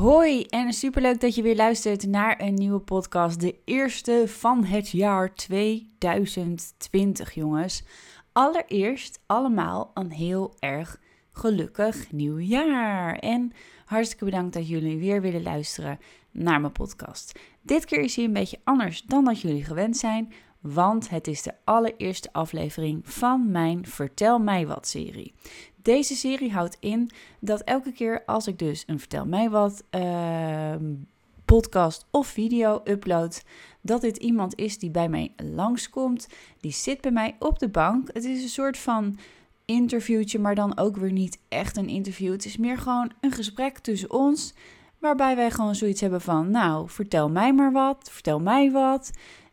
Hoi en superleuk dat je weer luistert naar een nieuwe podcast. De eerste van het jaar 2020, jongens. Allereerst allemaal een heel erg gelukkig nieuwjaar. En hartstikke bedankt dat jullie weer willen luisteren naar mijn podcast. Dit keer is hij een beetje anders dan dat jullie gewend zijn, want het is de allereerste aflevering van mijn Vertel mij wat serie. Deze serie houdt in dat elke keer als ik dus een Vertel mij wat ehm, podcast of video upload, dat dit iemand is die bij mij langskomt. Die zit bij mij op de bank. Het is een soort van interviewtje, maar dan ook weer niet echt een interview. Het is meer gewoon een gesprek tussen ons, waarbij wij gewoon zoiets hebben van, nou, vertel mij maar wat, vertel mij wat.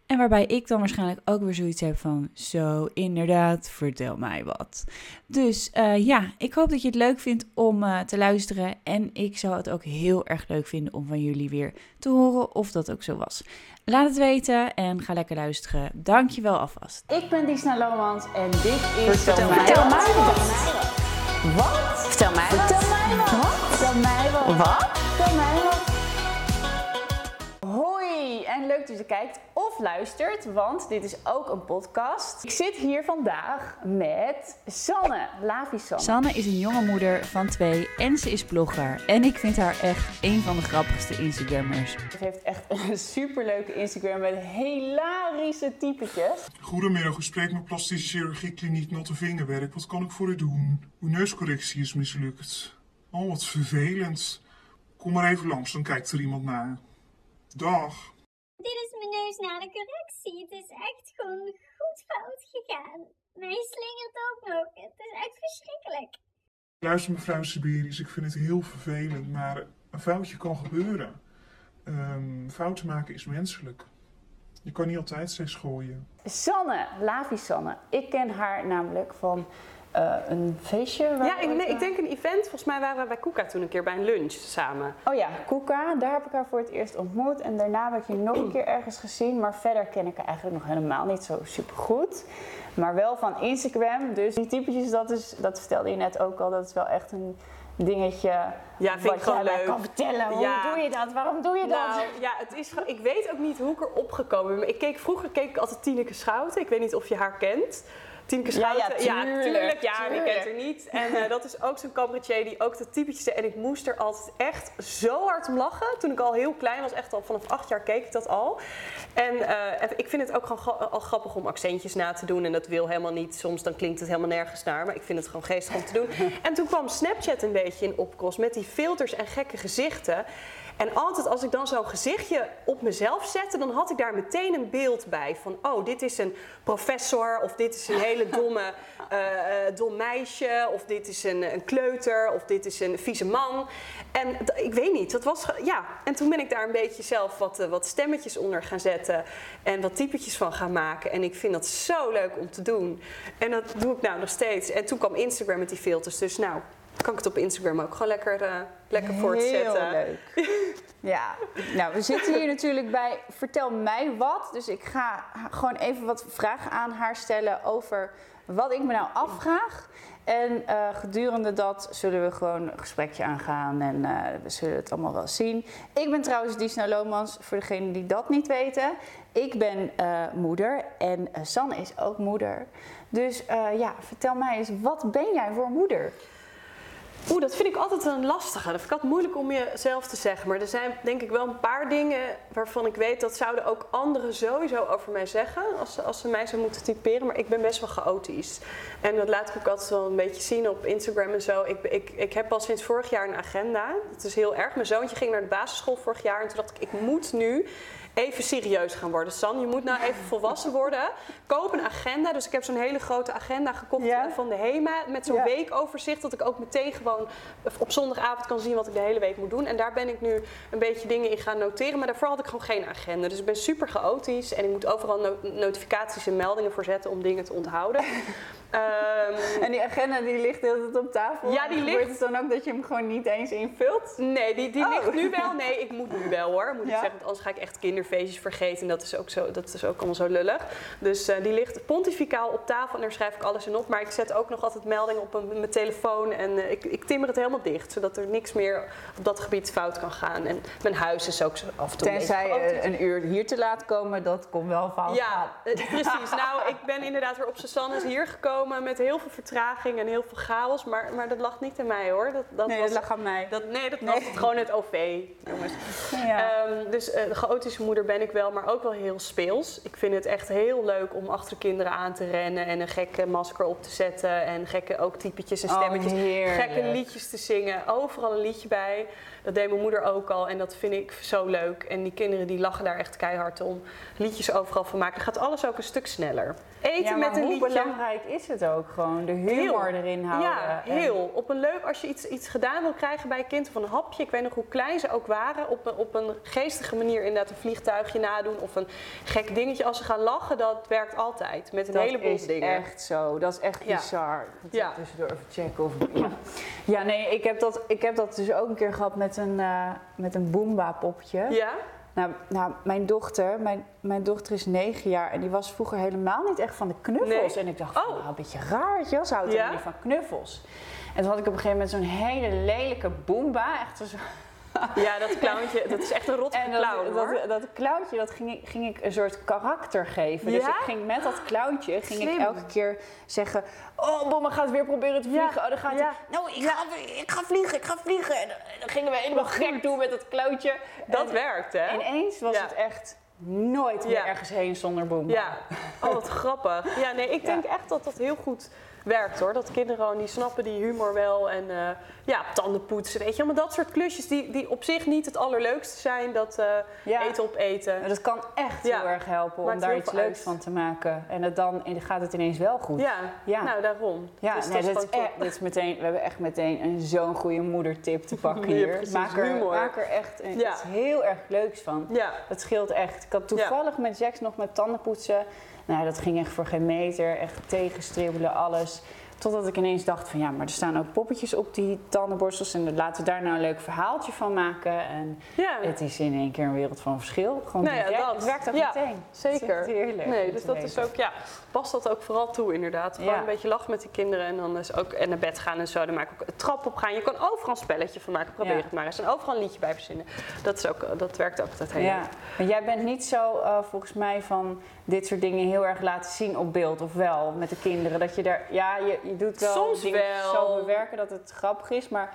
En waarbij ik dan waarschijnlijk ook weer zoiets heb van: Zo, inderdaad, vertel mij wat. Dus uh, ja, ik hoop dat je het leuk vindt om uh, te luisteren. En ik zou het ook heel erg leuk vinden om van jullie weer te horen of dat ook zo was. Laat het weten en ga lekker luisteren. Dankjewel alvast. Ik ben Disna Lomans en dit is Vertel, mij, vertel mij wat. Wat? Vertel mij wat. Vertel mij wat. Wat? Vertel mij wat. Wat? Vertel mij wat. En leuk dat je kijkt of luistert, want dit is ook een podcast. Ik zit hier vandaag met Sanne, Lavi Sanne. Sanne is een jonge moeder van twee en ze is blogger. En ik vind haar echt een van de grappigste Instagrammers. Ze heeft echt een superleuke Instagram met hilarische typetjes. Goedemiddag, u spreekt met plastische chirurgie kliniek Natte Vingerwerk. Wat kan ik voor u doen? Uw neuscorrectie is mislukt. Oh, wat vervelend. Kom maar even langs, dan kijkt er iemand naar. Dag. Mijn neus na de correctie. Het is echt gewoon goed fout gegaan. Mij slingert ook nog. Het is echt verschrikkelijk. Luister mevrouw Siberius, ik vind het heel vervelend, maar een foutje kan gebeuren. Ehm, fouten maken is menselijk. Je kan niet altijd steeds gooien. Sanne, Lavi Sanne. Ik ken haar namelijk van eh, een feestje. Ja, ik, nee, ik denk een event. Volgens mij waren we bij Koeka toen een keer bij een lunch samen. Oh ja, Koeka, daar heb ik haar voor het eerst ontmoet. En daarna heb ik je nog een keer ergens gezien. Maar verder ken ik haar eigenlijk nog helemaal niet zo super goed. Maar wel van Instagram. Dus die typetjes, dat, is, dat vertelde je net ook al. Dat is wel echt een dingetje. Ja, vind ik wat jij leuk. kan vertellen. Hoe Ja. doe je dat? Waarom doe je dat? Nou ja, het is gewoon, ik weet ook niet hoe ik erop gekomen ben. Ik keek, vroeger keek ik altijd Tineke Schouten. Ik weet niet of je haar kent. Tineke Ja, ja, Schouten. tuurlijk, Ja, tuurlijk. kent er niet. En eh, dat is ook zo'n cabaretier die ook de typetjes deed. En ik moest er altijd echt zo hard om lachen. Toen ik al heel klein was, echt al vanaf acht jaar keek ik dat al. En eh, ik vind het ook gewoon al grappig om accentjes na te doen. En dat wil helemaal niet. Soms dan klinkt het helemaal nergens naar. Maar ik vind het gewoon geestig om te doen. En toen kwam Snapchat een beetje in opkomst met die filters en gekke gezichten. En altijd als ik dan zo'n gezichtje op mezelf zette, dan had ik daar meteen een beeld bij. Van, oh, dit is een professor, of dit is een hele domme eh, dom meisje, of dit is een, een kleuter, of dit is een vieze man. En ik weet niet, dat was, ja. En toen ben ik daar een beetje zelf wat, eh, wat stemmetjes onder gaan zetten en wat typetjes van gaan maken. En ik vind dat zo leuk om te doen. En dat doe ik nou nog steeds. En toen kwam Instagram met die filters, dus nou... Kan ik het op Instagram ook gewoon lekker, eh, lekker voortzetten? Heel leuk. Ja, nou we zitten hier natuurlijk bij Vertel mij wat. Dus ik ga gewoon even wat vragen aan haar stellen over wat ik me nou afvraag. En eh, gedurende dat zullen we gewoon een gesprekje aangaan en eh, we zullen het allemaal wel zien. Ik ben trouwens Disna Lomans, voor degenen die dat niet weten. Ik ben moeder en Sanne is ook moeder. Dus ja, vertel mij eens, wat ben jij voor moeder? Oeh, dat vind ik altijd een lastige. Dat vind ik altijd moeilijk om jezelf te zeggen. Maar er zijn denk ik wel een paar dingen waarvan ik weet dat zouden ook anderen sowieso over mij zeggen. Als ze, als ze mij zou moeten typeren. Maar ik ben best wel chaotisch. En dat laat ik ook altijd wel een beetje zien op Instagram en zo. Ik, ik, ik heb al sinds vorig jaar een agenda. Dat is heel erg. Mijn zoontje ging naar de basisschool vorig jaar. En toen dacht ik, ik moet nu even serieus gaan worden. San, je moet nou even volwassen worden. Koop een agenda. Dus ik heb zo'n hele grote agenda gekocht van de HEMA. Met zo'n weekoverzicht. Dat ik ook meteen gewoon op zondagavond kan zien wat ik de hele week moet doen. En daar ben ik nu een beetje dingen in gaan noteren. Maar daarvoor had ik gewoon geen agenda. Dus ik ben super chaotisch. En ik moet overal no- notificaties en meldingen voor zetten om dingen te onthouden. Ehm, En die agenda die ligt de hele tijd op tafel. Ja, die ligt- het dan ook dat je hem gewoon niet eens invult? Nee, die, die Oh. ligt nu wel. Nee, ik moet nu wel hoor. Moet Ja? ik zeggen, want anders ga ik echt kindervriendelijk feestjes vergeten. En dat is ook, zo, dat is ook allemaal zo lullig. Dus eh, die ligt pontificaal op tafel en daar schrijf ik alles in op. Maar ik zet ook nog altijd meldingen op een- mijn telefoon. En eh, ik, ik timmer het helemaal dicht, zodat er niks meer op dat gebied fout kan gaan. En mijn huis is ook zo af en toe een Tenzij chaotisch. je een uur hier te laat komen, dat komt wel fout. Ja, eh, precies. Nou, ik ben inderdaad weer op Susanne's hier gekomen met heel veel vertraging en heel veel chaos. Maar, maar dat lag niet aan mij hoor. Dat, dat Nee, was, dat lag aan mij. dat, nee, dat Nee. was het gewoon het OV, jongens. Ja. Ehm, dus de chaotische moeder ben ik wel, maar ook wel heel speels. Ik vind het echt heel leuk om achter de kinderen aan te rennen en een gekke masker op te zetten. En gekke ook typetjes en Oh, stemmetjes. gekke liedjes te zingen. Overal een liedje bij. Dat deed mijn moeder ook al en dat vind ik zo leuk. En die kinderen die lachen daar echt keihard om. Liedjes overal van maken. Gaat alles ook een stuk sneller. Eten Ja, maar met een hoe liedje. belangrijk is het ook gewoon? De humor Heel. erin houden. Ja, En- heel. Op een leuk, als je iets, iets gedaan wil krijgen bij een kind of een hapje. Ik weet nog hoe klein ze ook waren. Op een, op een geestige manier inderdaad een vliegtuigje nadoen. Of een gek dingetje. Als ze gaan lachen, dat werkt altijd. Met een dat heleboel is dingen. echt zo. Dat is echt Ja. bizar. Dat Ja. ja. tussendoor even checken of... Ja, ja nee, ik heb, dat, ik heb dat dus ook een keer gehad met een, eh met een Boomba-popje. Ja? Nou, nou, mijn dochter, mijn, mijn dochter is negen jaar en die was vroeger helemaal niet echt van de knuffels. Nee. En ik dacht, van, Oh. nou, een beetje raar, weet je wel, ze houdt Ja? niet van knuffels. En toen had ik op een gegeven moment zo'n hele lelijke Boomba, echt zo... Ja, dat clowntje, dat is echt een rot En clown dat, dat, dat clowntje, dat ging ik, ging ik een soort karakter geven. Dus ik ging met dat clowntje, ging ik elke keer zeggen... Oh, Bomma gaat weer proberen te vliegen. Ja, Oh, dan gaat ja. hij... Nou, ik, ga, ik ga vliegen, ik ga vliegen. En dan, gingen we helemaal gek doen met dat clowntje. dat En werkt hè? Ineens was het echt nooit meer Ja. ergens heen zonder Bomma. Ja, oh wat grappig. Ja, nee, ik denk echt dat dat heel goed werkt hoor. Dat kinderen gewoon, die snappen die humor wel. En eh, ja, tanden poetsen, weet je. Maar dat soort klusjes die, die op zich niet het allerleukste zijn. Dat eh, Ja. eten op eten. Maar dat kan echt Ja. heel erg helpen om daar iets leuks uit. van te maken. En het dan en gaat het ineens wel goed. Ja, Ja. nou daarom. Ja, Dus nee, dat is echt, dit meteen, we hebben echt meteen een zo'n goede moedertip te pakken hier. precies, maak, er, maak er echt een, iets heel erg leuks van. Ja, Dat scheelt echt. Ik had toevallig met Jax nog met tandenpoetsen. Nou, dat ging echt voor geen meter. Echt tegenstribbelen, alles. Totdat ik ineens dacht van ja, maar er staan ook poppetjes op die tandenborstels. En laten we daar nou een leuk verhaaltje van maken. En ja. het is in één keer een wereld van verschil. Gewoon Nou ja, direct. dat. Het werkt ook Ja, meteen. Zeker. heerlijk. Nee, dus dat is weten. ook, ja, past dat ook vooral toe inderdaad. Gewoon Ja. een beetje lachen met die kinderen en dan is ook en naar bed gaan en zo. Dan maak ik ook een trap op gaan. Je kan overal een spelletje van maken. Probeer het maar eens. En overal een liedje bij verzinnen. Dat, is ook, dat werkt ook altijd heel Ja, maar jij bent niet zo eh, volgens mij van dit soort dingen heel erg laten zien op beeld, of wel met de kinderen. Dat je daar, ja, je, je doet wel Soms dingen wel. zo bewerken dat het grappig is, maar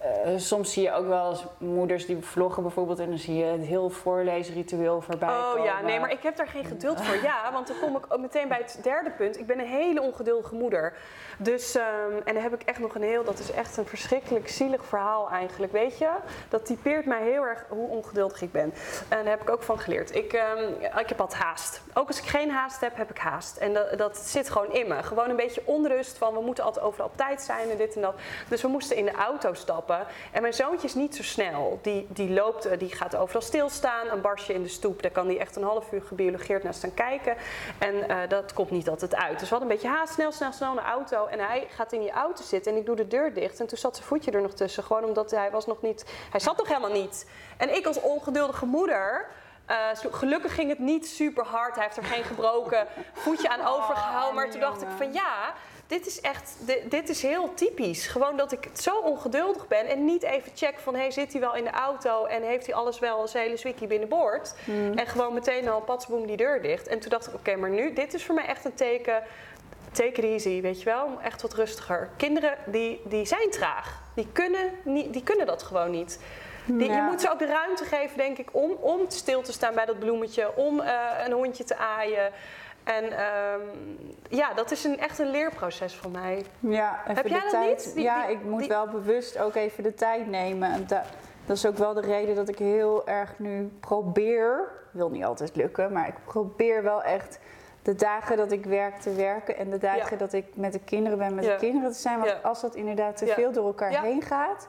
eh, soms zie je ook wel eens moeders die vloggen bijvoorbeeld en dan zie je het heel voorleesritueel voorbij Oh komen. ja, nee, maar ik heb daar geen geduld voor. Ja, want dan kom ik ook meteen bij het derde punt. Ik ben een hele ongeduldige moeder. Dus, ehm, en dan heb ik echt nog een heel, dat is echt een verschrikkelijk zielig verhaal eigenlijk, weet je. Dat typeert mij heel erg hoe ongeduldig ik ben. En daar heb ik ook van geleerd. Ik, ehm, ik heb altijd haast. Ook als ik geen haast heb, heb ik haast. En dat, dat zit gewoon in me. Gewoon een beetje onrust van, we moeten altijd overal op tijd zijn en dit en dat. Dus we moesten in de auto stappen. En mijn zoontje is niet zo snel. Die, die loopt, eh, die gaat overal stilstaan. Een barsje in de stoep, daar kan hij echt een half uur gebiologeerd naar staan kijken. En eh, dat komt niet altijd uit. Dus we hadden een beetje haast, snel, snel, snel naar de auto. En hij gaat in die auto zitten en ik doe de deur dicht. En toen zat zijn voetje er nog tussen. Gewoon omdat hij was nog niet... Hij zat nog helemaal niet. En ik als ongeduldige moeder... eh, gelukkig ging het niet super hard. Hij heeft er geen gebroken voetje aan overgehouden. Maar toen dacht ik van ja, dit is echt, dit, dit is heel typisch. Gewoon dat ik zo ongeduldig ben en niet even check van, hey, zit hij wel in de auto en heeft hij alles wel als hele zwikkie binnenboord? En gewoon meteen al patsboom die deur dicht. En toen dacht ik, oké, maar nu, dit is voor mij echt een teken, take it easy, weet je wel? Echt wat rustiger. Kinderen, die, die zijn traag. Die kunnen, niet, die kunnen dat gewoon niet. Die, Je moet ze ook de ruimte geven, denk ik, om, om stil te staan bij dat bloemetje, om eh, een hondje te aaien. En ehm, ja, dat is een, echt een leerproces voor mij. Ja, even Heb jij de dat tijd. niet? Die- ja, die- ik moet die- wel bewust ook even de tijd nemen. En da- dat is ook wel de reden dat ik heel erg nu probeer, wil niet altijd lukken, maar ik probeer wel echt de dagen dat ik werk te werken en de dagen Ja. dat ik met de kinderen ben met Ja. de kinderen te zijn. Want Ja. als dat inderdaad te veel door elkaar heen gaat,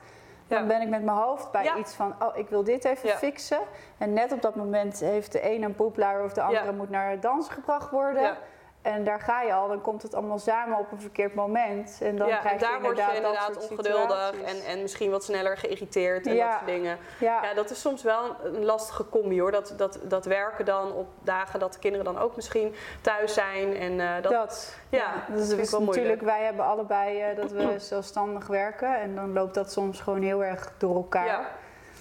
dan ben ik met mijn hoofd bij Ja. iets van, oh, ik wil dit even Ja. fixen. En net op dat moment heeft de een een poepluier of de andere moet naar het dansen gebracht worden. En daar ga je al, dan komt het allemaal samen op een verkeerd moment. En dan ja, krijg daar je word je inderdaad, inderdaad ongeduldig en, en misschien wat sneller geïrriteerd en Ja. dat soort dingen. ja, Ja, dat is soms wel een, lastige combi hoor. Dat, dat, dat werken dan op dagen dat de kinderen dan ook misschien thuis zijn. En uh, dat, dat. ja, dus dat ik is wel natuurlijk, wij hebben allebei eh, dat we zelfstandig werken. En dan loopt dat soms gewoon heel erg door elkaar.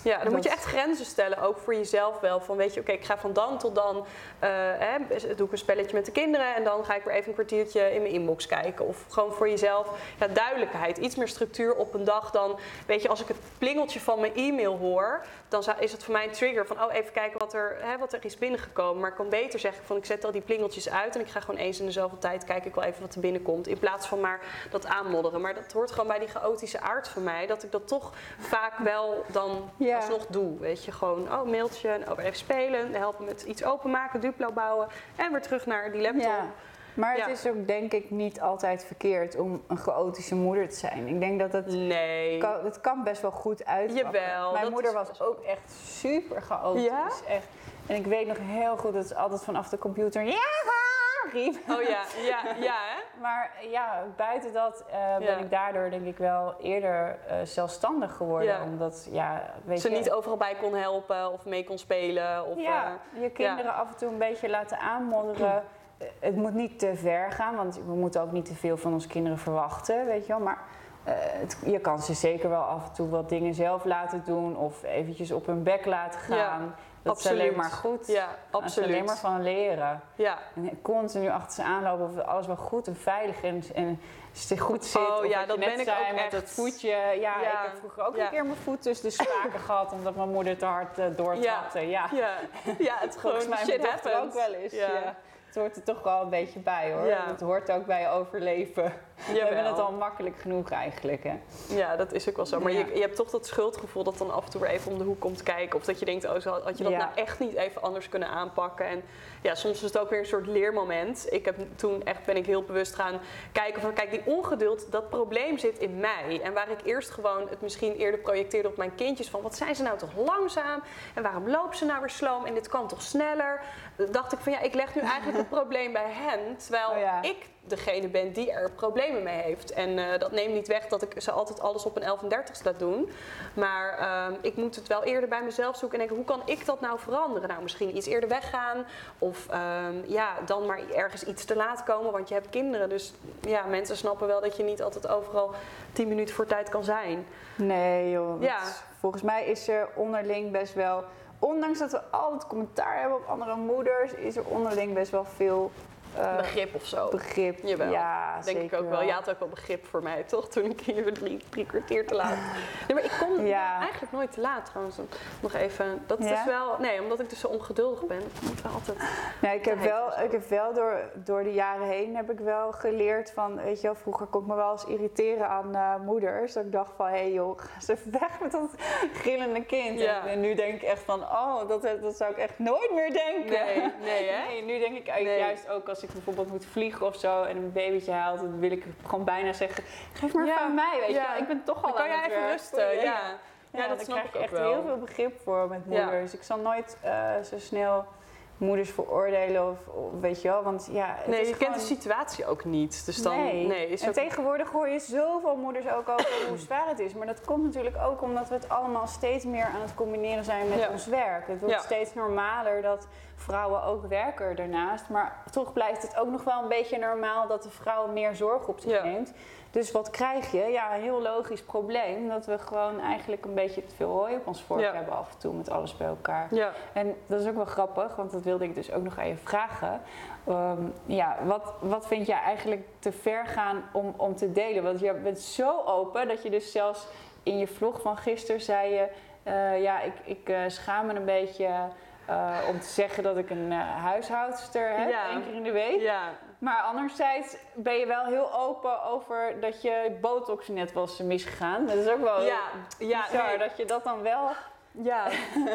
Ja. Dan Dat- moet je echt grenzen stellen, ook voor jezelf wel. Van weet je, oké, ik ga van dan tot dan, eh, hè, doe ik een spelletje met de kinderen en dan ga ik weer even een kwartiertje in mijn inbox kijken. Of gewoon voor jezelf, ja, duidelijkheid, iets meer structuur op een dag dan, weet je, als ik het plingeltje van mijn e-mail hoor, dan is het voor mij een trigger van, oh, even kijken wat er, hè, wat er is binnengekomen. Maar ik kan beter zeggen van, ik zet al die plingeltjes uit en ik ga gewoon eens in dezelfde tijd kijken ik wel even wat er binnenkomt. In plaats van maar dat aanmodderen. Maar dat hoort gewoon bij die chaotische aard van mij, dat ik dat toch vaak wel dan Ja. Alsnog doe. Weet je, gewoon, oh, mailtje, over even spelen, helpen met iets openmaken, Duplo bouwen en weer terug naar die laptop. Ja. Maar het Ja. is ook denk ik niet altijd verkeerd om een chaotische moeder te zijn. Ik denk dat het Nee. kan, het kan best wel goed uitpakken. Jawel, Mijn dat moeder was best wel- ook echt super chaotisch. Ja? Echt. En ik weet nog heel goed dat ze altijd vanaf de computer ja riep. Oh ja, ja, ja hè? Maar ja, buiten dat eh, ben Ja. ik daardoor denk ik wel eerder eh, zelfstandig geworden. Ja. Omdat, ja, weet Ze je... niet overal bij kon helpen of mee kon spelen. Of, ja, eh, je kinderen af en toe een beetje laten aanmodderen. Het moet niet te ver gaan, want we moeten ook niet te veel van onze kinderen verwachten, weet je wel. Maar het- je kan ze zeker wel af en toe wat dingen zelf laten doen of eventjes op hun bek laten gaan. Ja, dat absoluut. is alleen maar goed. ja, is absoluut. alleen maar van leren. Ja. En continu achter ze aanlopen of alles wel goed en veilig en, en goed zit. Oh of ja, dat ben ik ook met echt. het voetje. Ja, Ja. ik heb vroeger ook Ja. een keer mijn voet tussen de spaken gehad omdat mijn moeder te hard uh, doortrapte. Ja. Ja, ja het is Volgens gewoon mij shit happens. ook wel eens. Ja. Ja. Het hoort er toch wel een beetje bij hoor. Ja. Het hoort ook bij overleven. We Jawel. hebben het al makkelijk genoeg eigenlijk. Hè? Ja, dat is ook wel zo. Maar Ja. je, je hebt toch dat schuldgevoel dat dan af en toe weer even om de hoek komt kijken. Of dat je denkt, oh, zo had je dat Ja. nou echt niet even anders kunnen aanpakken. En ja, soms is het ook weer een soort leermoment. Ik heb toen echt ben ik heel bewust gaan kijken van, kijk, die ongeduld, dat probleem zit in mij. En waar ik eerst gewoon het misschien eerder projecteerde op mijn kindjes van, wat zijn ze nou toch langzaam? En waarom lopen ze nou weer sloom? En dit kan toch sneller? Dacht ik van, ja, ik leg nu eigenlijk het probleem bij hen. Terwijl Oh ja. ik degene ben die er problemen mee heeft. En eh, dat neemt niet weg dat ik ze altijd alles op een 11 en 30 laat doen. Maar ehm, ik moet het wel eerder bij mezelf zoeken en denken, hoe kan ik dat nou veranderen? Nou, misschien iets eerder weggaan. Of ehm, ja, dan maar ergens iets te laat komen, want je hebt kinderen. Dus ja, mensen snappen wel dat je niet altijd overal 10 minuten voor tijd kan zijn. Nee joh. Ja. volgens mij is er onderling best wel... Ondanks dat we altijd commentaar hebben op andere moeders... is er onderling best wel veel eh, Begrip of zo. begrip. Jawel, Ja, Denk ik zeker ook wel. Je had ook wel begrip voor mij, toch? Toen ik hier drie, drie kwartier te laat. Nee, maar ik kom Ja. eigenlijk nooit te laat trouwens. Nog even. Dat Ja? is wel. Nee, omdat ik dus zo ongeduldig ben. Ik moet wel altijd. Nee, ik heb wel, ik heb wel door, door de jaren heen heb ik wel geleerd van, weet je wel, vroeger kon ik me wel eens irriteren aan eh, moeders. Dat ik dacht van, hé hey joh, ga eens even weg met dat gillende kind. Ja. En, nu denk ik echt van, oh, dat, dat zou ik echt nooit meer denken. Nee, nee, hè? Nee, nu denk ik eigenlijk juist ook als ik bijvoorbeeld moet vliegen of zo en een babytje haalt, dan wil ik gewoon bijna zeggen, geef maar Ja. van mij, weet je. Ik ben toch al Dan kan aan jij het even rusten. Ja, ja. Dat daar snap krijg ik echt wel. heel veel begrip voor met moeders. Ik zal nooit eh, zo snel moeders veroordelen of, of weet je wel, want ja, het Nee, is je kent de situatie ook niet. Dus dan. nee. Nee, is en ook- tegenwoordig hoor je zoveel moeders ook over hoe zwaar het is. Maar dat komt natuurlijk ook omdat we het allemaal steeds meer aan het combineren zijn met Ja. ons werk. Het wordt Ja. steeds normaler dat vrouwen ook werken daarnaast. Maar toch blijft het ook nog wel een beetje normaal dat de vrouw meer zorg op zich Ja. neemt. Dus wat krijg je? Ja, een heel logisch probleem. Dat we gewoon eigenlijk een beetje te veel hooi op ons vork Ja. hebben af en toe met alles bij elkaar. Ja. En dat is ook wel grappig, want dat wilde ik dus ook nog even vragen. Ehm, ja, wat, wat vind jij eigenlijk te ver gaan om, om te delen? Want je bent zo open dat je dus zelfs in je vlog van gisteren zei je... eh, ja, ik, ik eh, schaam me een beetje eh, om te zeggen dat ik een eh, huishoudster heb, Ja. één keer in de week. Ja. Maar anderzijds ben je wel heel open over dat je botox net was misgegaan. Dat is ook wel Ja. Ja. bizar nee. dat je dat dan wel... Ja.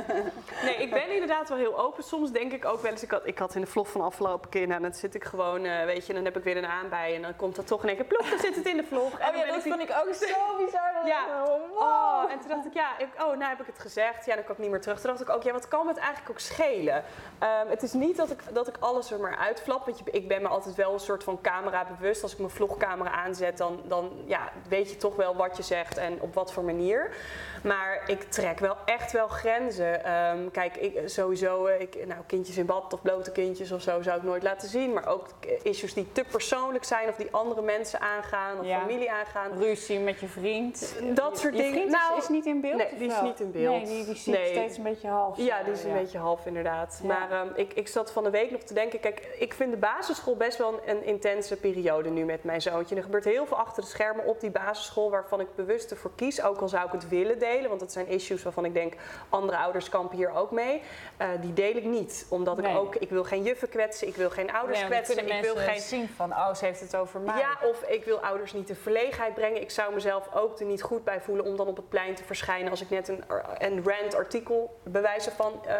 nee, ik ben inderdaad wel heel open. Soms denk ik ook wel eens, ik had, ik had in de vlog van afgelopen keer, nou, dan zit ik gewoon, uh, weet je, dan heb ik weer een aan bij en dan komt dat toch in één keer, dan zit het in de vlog. Oh ja, dat vond ik ook zo bizar. ja. Wow. Oh, en toen dacht ik, ja, ik, oh, nou heb ik het gezegd. Ja, dan kan ik niet meer terug. Toen dacht ik ook, ja, wat kan het eigenlijk ook schelen? Um, het is niet dat ik, dat ik alles er maar uitflap, want je, ik ben me altijd wel een soort van camera bewust. Als ik mijn vlogcamera aanzet, dan, dan ja, weet je toch wel wat je zegt en op wat voor manier. Maar ik trek wel echt wel grenzen. Um, kijk, ik, sowieso, ik, nou, kindjes in bad of blote kindjes of zo zou ik nooit laten zien. Maar ook issues die te persoonlijk zijn of die andere mensen aangaan of Ja. familie aangaan. Ruzie met je vriend. Dat soort je dingen. vriend Nou, is, is niet in beeld? nee, die is niet in beeld. Nee, die, die zie Nee. ik steeds een beetje half. Ja, die is een beetje half inderdaad. Ja. Maar ehm, ik, ik zat van de week nog te denken, kijk, ik vind de basisschool best wel een, een intense periode nu met mijn zoontje. Er gebeurt heel veel achter de schermen op die basisschool waarvan ik bewust ervoor kies. Ook al zou ik het willen delen, want dat zijn issues waarvan ik denk, andere ouders kampen hier ook mee. Eh, die deel ik niet, omdat ik ook, ik wil geen juffen kwetsen, ik wil geen ouders Nee, kwetsen, ik wil geen zien van, oh, ze heeft het over mij. ja, of ik wil ouders niet in verlegenheid brengen. Ik zou mezelf ook er niet goed bij voelen om dan op het plein te verschijnen als ik net een, een rant artikel bewijzen van eh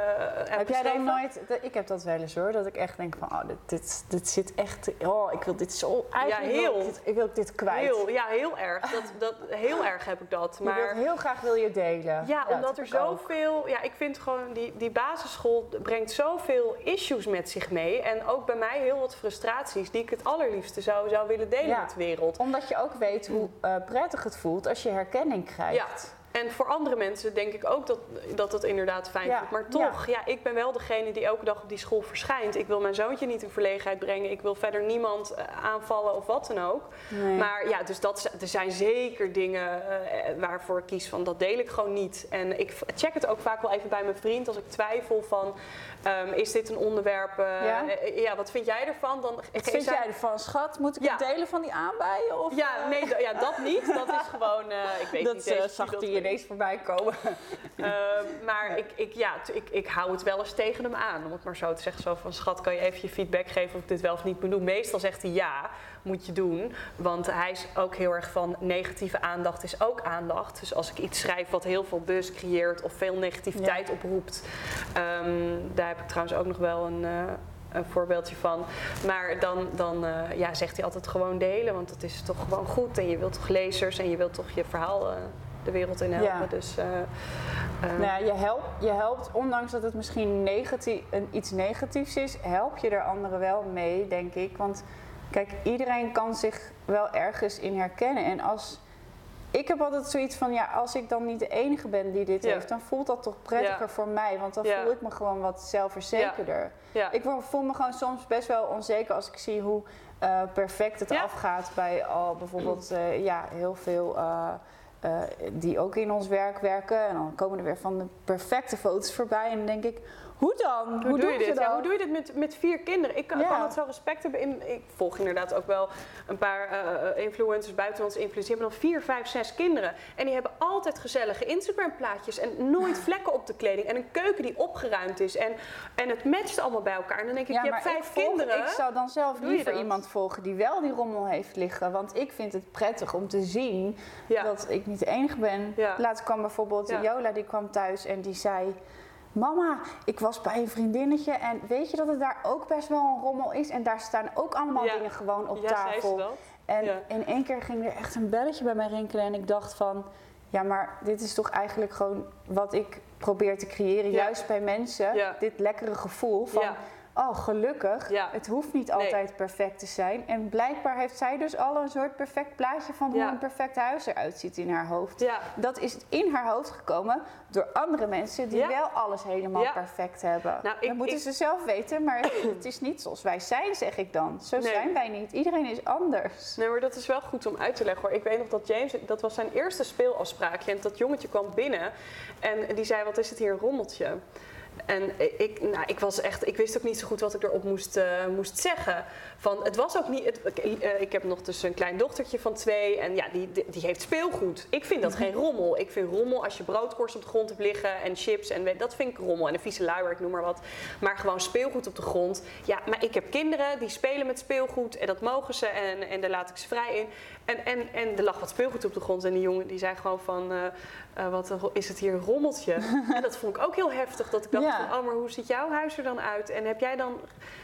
heb Heb jij dan nooit, ik heb dat wel eens hoor, dat ik echt denk van, oh, dit, dit, dit zit echt, oh, ik wil dit zo, eigenlijk heel. wil ik dit, ik wil dit kwijt. Heel, ja, heel erg. Dat, dat, heel erg heb ik dat. Je wilt Maar heel graag wil je delen. ja, dat omdat er ook. Zoveel... Ja, ik vind gewoon, die, die basisschool brengt zoveel issues met zich mee. En ook bij mij heel wat frustraties die ik het allerliefste zou, zou willen delen Ja. met de wereld. Omdat je ook weet hoe eh, prettig het voelt als je herkenning krijgt. En voor andere mensen denk ik ook dat dat, het inderdaad fijn Ja, voelt. Maar toch, ja. ik ben wel degene die elke dag op die school verschijnt. Ik wil mijn zoontje niet in verlegenheid brengen. Ik wil verder niemand eh, aanvallen of wat dan ook. Nee. Maar ja, dus dat, er zijn zeker dingen eh, waarvoor ik kies van dat deel ik gewoon niet. En ik check het ook vaak wel even bij mijn vriend als ik twijfel van... ehm, is dit een onderwerp? eh, Ja? eh, ja, wat vind jij ervan? Dan Wat vind jij ervan, schat? Moet ik Ja. het delen van die aanbijen? Of, Ja, eh, nee, ja, dat niet. Dat is gewoon... ik weet dat niet eens zag dat die ineens voorbij komen. Ehm, maar ik, ik, ja, ik, ik hou het wel eens tegen hem aan. Om het maar zo te zeggen. Zo van, schat, kan je even je feedback geven of ik dit wel of niet moet doen? Meestal zegt hij ja, moet je doen. Want hij is ook heel erg van negatieve aandacht is ook aandacht. Dus als ik iets schrijf wat heel veel buzz creëert of veel negativiteit oproept. ehm, daar heb ik trouwens ook nog wel een... eh, een voorbeeldje van. Maar dan, dan eh, ja, zegt hij altijd gewoon delen, want dat is toch gewoon goed. En je wilt toch lezers en je wilt toch je verhaal eh, de wereld in helpen. Ja. Dus, eh, Nou ja, je, helpt, je helpt, ondanks dat het misschien negatief, een, iets negatiefs is, help je er anderen wel mee, denk ik. Want kijk, iedereen kan zich wel ergens in herkennen. En als. Ik heb altijd zoiets van, ja, als ik dan niet de enige ben die dit Ja. heeft, dan voelt dat toch prettiger Ja. voor mij. Want dan Ja. voel ik me gewoon wat zelfverzekerder. Ik voel me gewoon soms best wel onzeker als ik zie hoe eh, perfect het afgaat bij al bijvoorbeeld eh, ja, heel veel eh, die ook in ons werk werken. En dan komen er weer van de perfecte foto's voorbij. En dan denk ik, hoe dan? Hoe, doe je dit? Ja, hoe doe je dit met, met vier kinderen? Ik kan, Ja. kan het zo respect hebben. In, ik volg inderdaad ook wel een paar eh, influencers, buitenlandse influencers. Die hebben dan vier, vijf, zes kinderen. En die hebben altijd gezellige Instagram-plaatjes. En nooit vlekken op de kleding. En een keuken die opgeruimd is. En, en het matcht allemaal bij elkaar. En dan denk ik, Ja, je hebt vijf ik volg- kinderen. Ik zou dan zelf liever iemand volgen die wel die rommel heeft liggen. Want ik vind het prettig om te zien dat ik niet de enige ben. Laatst kwam bijvoorbeeld. Jola, die kwam thuis en die zei... Mama, ik was bij een vriendinnetje en weet je dat het daar ook best wel een rommel is? En daar staan ook allemaal Ja. dingen gewoon op ja, zei tafel. ze dat? En Ja. in één keer ging er echt een belletje bij mij rinkelen en ik dacht van... Ja, maar dit is toch eigenlijk gewoon wat ik probeer te creëren, juist bij mensen. Dit lekkere gevoel van. Oh gelukkig, Ja. het hoeft niet Nee. altijd perfect te zijn. En blijkbaar heeft zij dus al een soort perfect plaatje van hoe Ja. een perfect huis eruit ziet in haar hoofd. Ja. Dat is in haar hoofd gekomen door andere mensen die wel alles helemaal perfect hebben. Nou, ik- dat moeten ik- ze zelf weten, maar het is niet zoals wij zijn, zeg ik dan. Zo Nee. zijn wij niet. Iedereen is anders. Nee, maar dat is wel goed om uit te leggen hoor. Ik weet nog dat James, dat was zijn eerste speelafspraakje. En dat jongetje kwam binnen en die zei, wat is het hier een rommeltje? En ik, nou, ik was echt, ik wist ook niet zo goed wat ik erop moest, eh, moest zeggen. Van, het was ook niet, eh, ik heb nog dus een klein dochtertje van twee en ja, die, die, heeft speelgoed. Ik vind dat geen rommel. Ik vind rommel als je broodkorst op de grond hebt liggen en chips en dat vind ik rommel. En een vieze luier, ik noem maar wat. Maar gewoon speelgoed op de grond. Ja, maar ik heb kinderen die spelen met speelgoed en dat mogen ze en, en daar laat ik ze vrij in. En, en, en er lag wat speelgoed op de grond en die jongen die zei gewoon van, eh, eh, wat een ro- is het hier een rommeltje? en dat vond ik ook heel heftig, dat ik dacht Ja. van, oh maar hoe ziet jouw huis er dan uit? En heb jij dan,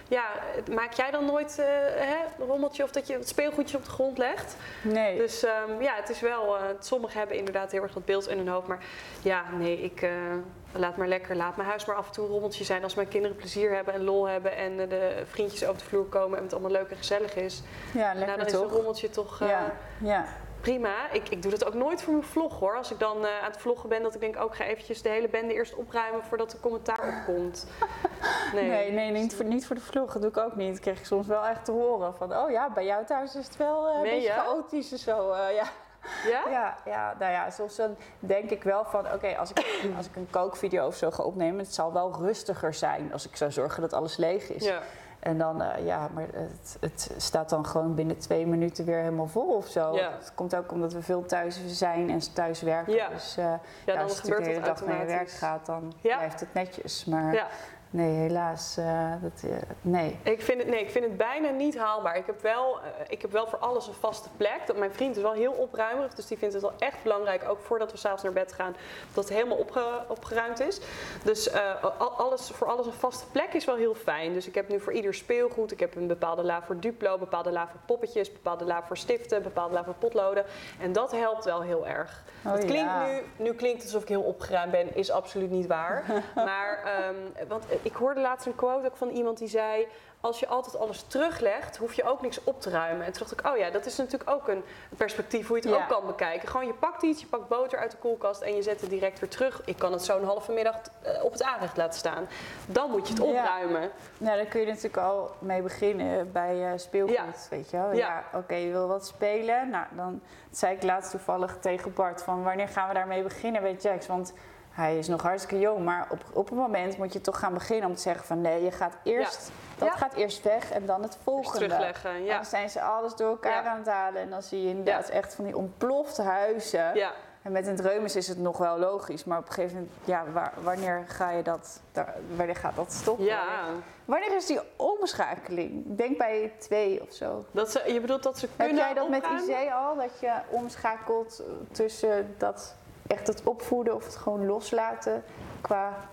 ja, maak jij dan nooit eh, hè, een rommeltje of dat je het speelgoedje op de grond legt? Nee. Dus ehm, ja, het is wel, eh, sommigen hebben inderdaad heel erg dat beeld in hun hoofd. Maar ja, nee, ik eh, laat maar lekker, laat mijn huis maar af en toe een rommeltje zijn. Als mijn kinderen plezier hebben en lol hebben en eh, de vriendjes over de vloer komen en het allemaal leuk en gezellig is. ja, nou, lekker dan is een rommeltje toch... eh, ja, ja. Prima. Ik, ik doe dat ook nooit voor mijn vlog hoor. Als ik dan eh, aan het vloggen ben, dat ik denk, ook ik ga eventjes de hele bende eerst opruimen voordat er commentaar opkomt. Nee, Nee, nee, niet voor, niet voor de vlog. Dat doe ik ook niet. Dat kreeg ik soms wel echt te horen. Van, oh ja, bij jou thuis is het wel eh, een beetje je? chaotisch en zo. eh, ja. Ja? Ja, ja, nou ja, soms dan denk ik wel van, oké, als, ik, als ik een kookvideo of zo ga opnemen, het zal wel rustiger zijn als ik zou zorgen dat alles leeg is. Ja. En dan, eh, ja, maar het, het staat dan gewoon binnen twee minuten weer helemaal vol of zo. Ja. Het komt ook omdat we veel thuis zijn en thuis werken. Ja. Dus eh, Ja, ja, dan als je de hele dag naar je werk gaat, dan blijft het netjes. Maar Ja. Nee, helaas, eh, dat, eh, nee. Ik vind, het, nee, ik vind het bijna niet haalbaar. Ik heb, wel, eh, ik heb wel voor alles een vaste plek. Dat, mijn vriend is wel heel opruimerig, dus die vindt het wel echt belangrijk, ook voordat we s'avonds naar bed gaan, dat het helemaal opge- opgeruimd is. Dus al- alles, voor alles een vaste plek is wel heel fijn. Dus ik heb nu voor ieder speelgoed, ik heb een bepaalde la voor Duplo, bepaalde la voor poppetjes, bepaalde la voor stiften, bepaalde la voor potloden. En dat helpt wel heel erg. Oh, het klinkt ja. nu, nu klinkt het alsof ik heel opgeruimd ben, is absoluut niet waar. maar want ik hoorde laatst een quote ook van iemand die zei: als je altijd alles teruglegt, hoef je ook niks op te ruimen. En toen dacht ik, oh ja, dat is natuurlijk ook een perspectief hoe je het Ja. ook kan bekijken. Gewoon je pakt iets, je pakt boter uit de koelkast en je zet het direct weer terug. Ik kan het zo een halve middag eh, op het aanrecht laten staan. Dan moet je het Ja. opruimen. Nou, daar kun je natuurlijk al mee beginnen bij eh, speelgoed, Ja. weet je wel. Ja. Ja, oké, je wil wat spelen. Nou, dan zei ik laatst toevallig tegen Bart van wanneer gaan we daarmee beginnen bij Jax? Want hij is nog hartstikke jong, maar op, op een moment moet je toch gaan beginnen om te zeggen van nee, je gaat eerst, dat Ja. gaat eerst weg en dan het Dus volgende. terugleggen. Ja. Dan zijn ze alles door elkaar aan het halen en dan zie je inderdaad echt van die ontplofte huizen. ja. En met een dreumes is het nog wel logisch, maar op een gegeven moment, ja, waar- wanneer ga je dat, daar- wanneer gaat dat stoppen? Ja, Wanneer is die omschakeling? Denk bij twee of zo. dat ze, je bedoelt dat ze Heb kunnen jij dat met? IC al? Dat je omschakelt tussen dat echt het opvoeden of het gewoon loslaten qua,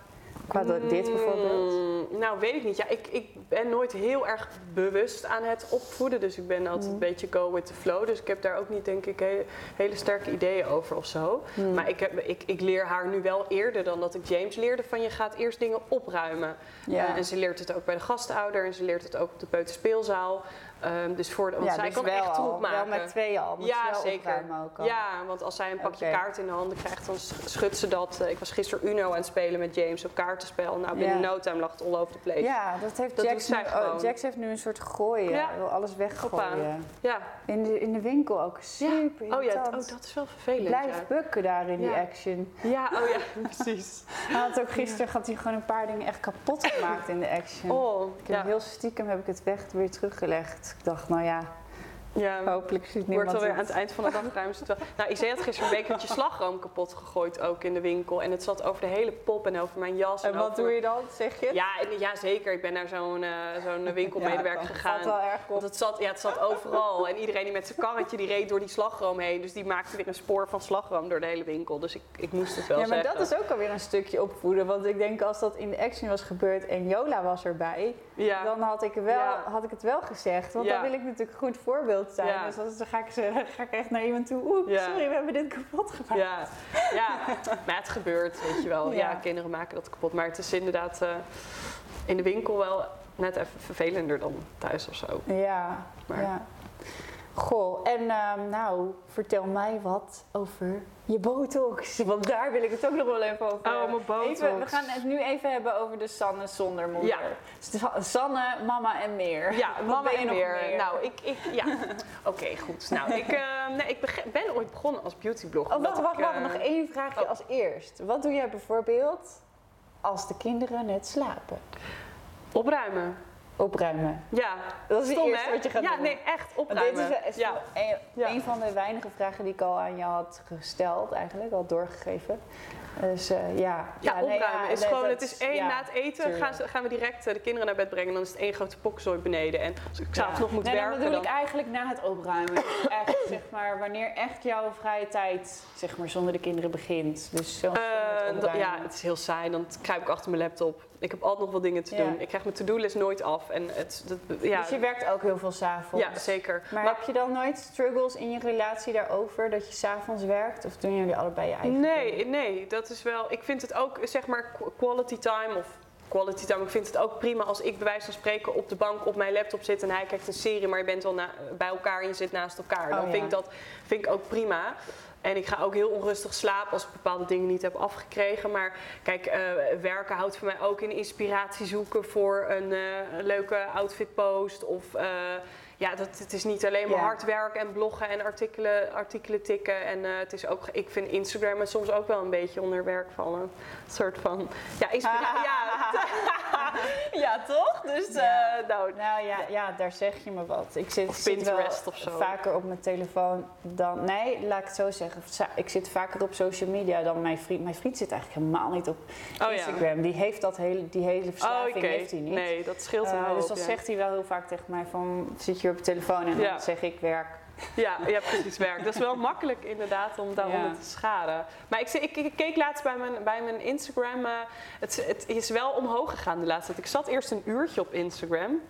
qua dit bijvoorbeeld? Mm, nou, weet ik niet. Ja, ik, ik ben nooit heel erg bewust aan het opvoeden. Dus ik ben altijd Mm. een beetje go with the flow. Dus ik heb daar ook niet, denk ik, he- hele sterke ideeën over of zo. Mm. Maar ik, heb, ik, ik leer haar nu wel eerder dan dat ik James leerde van je gaat eerst dingen opruimen. Ja. En ze leert het ook bij de gastouder en ze leert het ook op de peuterspeelzaal. Ehm, dus voor de, want ja, zij dus kan echt al. troep maken. Wel met twee al. Ja, wel zeker. ook al. Ja, want als zij een pakje kaart in de handen krijgt, dan sch- schudt ze dat. Eh, Ik was gisteren Uno aan het spelen met James op kaartenspel. Nou, binnen Ja. no time lag het all over the place. Ja, dat heeft Dat Jax nu, oh, Jax heeft nu een soort gooien. Ja. Wil alles weggooien. Ja. In de, in de winkel ook. Super Oh ja, oh, dat is wel vervelend. Blijf ja. bukken daar in die Ja. action. Ja, oh ja, precies. Hij had ook gisteren had hij gewoon een paar dingen echt kapot gemaakt in de action. Oh, Ik heb ja. heel stiekem heb ik het weg weer teruggelegd. Ik dacht, nou ja, ja. hopelijk ziet Wordt niemand alweer aan het. het eind van de dag ruimen ze het. Nou, Isee had gisteren een bekertje slagroom kapot gegooid ook in de winkel. En het zat over de hele pop en over mijn jas. En wat over- doe je dan, zeg je? Ja, en- ja, zeker. Ik ben naar zo'n eh, zo'n winkelmedewerker Ja, gegaan. valt wel erg op. Want het zat, ja, het zat overal. En iedereen die met zijn karretje die reed door die slagroom heen. Dus die maakte weer een spoor van slagroom door de hele winkel. Dus ik, ik moest het wel Ja, maar zeggen. dat is ook alweer een stukje opvoeden. Want ik denk als dat in de action was gebeurd en Jola was erbij, ja. dan had ik, wel, had ik het wel gezegd. Want dan wil ik natuurlijk een goed voorbeeld zijn. Ja. Dus dan dan ga ik, ze- ga ik echt naar iemand toe. Oeh, Ja. sorry, we hebben dit kapot gemaakt. Ja, ja, maar het gebeurt, weet je wel. Ja. Ja. kinderen maken dat kapot. Maar het is inderdaad eh, in de winkel wel net even vervelender dan thuis of zo. Ja, Maar- ja. Goh, en ehm, nou, vertel mij wat over je botox. Want daar wil ik het ook nog wel even over Oh, mijn botox. Even, we gaan het nu even hebben over de Sanne zonder moeder. Ja. Sa- Sanne, mama en meer. Ja, Wat mama en meer. meer? Nou, ik, ik ja. Oké, goed. Nou, ik, eh, nee, ik ben ooit begonnen als beautyblogger. Oh, wacht, wacht, wacht. Nog één vraagje oh. als eerst. Wat doe jij bijvoorbeeld als de kinderen net slapen? Opruimen. Opruimen. Ja. Dat is het eerste hè? wat je gaat ja, doen. nee, echt Want opruimen. dit is, ja. een, een van de weinige vragen die ik al aan jou had gesteld, eigenlijk, al doorgegeven. Dus eh, ja. Ja, nee, opruimen is nee, gewoon, dat het is één, ja, na het eten gaan, ze- gaan we direct eh, de kinderen naar bed brengen. En dan is het één grote pokzooi beneden. En als ik s'avonds Ja. nog moet nee, werken, dan bedoel dan... ik eigenlijk na het opruimen. Dus echt, zeg maar, wanneer echt jouw vrije tijd, zeg maar, zonder de kinderen begint. Dus zo Eh, dat- opruimen. ja, het is heel saai. Dan kruip ik achter mijn laptop. Ik heb altijd nog wel dingen te Ja. doen. Ik krijg mijn to-do-list nooit af. En het, dat, ja, Dus je werkt ook heel veel s'avonds. ja, zeker. Maar, Maar- heb je dan nooit struggles in je relatie daarover dat je s'avonds werkt? Of doen jullie allebei je eigen Nee, dingen? nee, dat is wel. Ik vind het ook, zeg maar, qu- quality time of quality time. Ik vind het ook prima als ik bij wijze van spreken op de bank op mijn laptop zit en hij kijkt een serie, maar je bent wel na- bij elkaar en je zit naast elkaar. Dan Oh, vind ja. ik dat vind ik ook prima. En ik ga ook heel onrustig slapen als ik bepaalde dingen niet heb afgekregen. Maar kijk, eh, werken houdt voor mij ook in inspiratie zoeken voor een eh, leuke outfit post. Of eh, ja, dat, het is niet alleen maar Ja. hard werken en bloggen en artikelen, artikelen tikken. En eh, het is ook, ik vind Instagram soms ook wel een beetje onder werk vallen. Een soort van, ja, inspiratie. ja, ja, toch? Dus, eh, nou, Nou ja, ja, daar zeg je me wat. Ik zit, Of zit Pinterest wel of zo. vaker op mijn telefoon dan... Nee, laat ik het zo zeggen. Ik zit vaker op social media dan mijn vriend. Mijn vriend zit eigenlijk helemaal niet op ja. Instagram. Die heeft dat hele, die hele oh, verslaving oké. heeft hij niet. Nee, dat scheelt een Eh, dus dan ja. zegt hij wel heel vaak tegen mij van... Zit je op je telefoon? En Ja. dan zeg ik werk. Ja, ja, precies werk. Dat is wel makkelijk inderdaad om daaronder Ja. te schaden. Maar ik, ik, ik keek laatst bij mijn, bij mijn Instagram. eh, het, het is wel omhoog gegaan de laatste tijd. Ik zat eerst een uurtje op Instagram.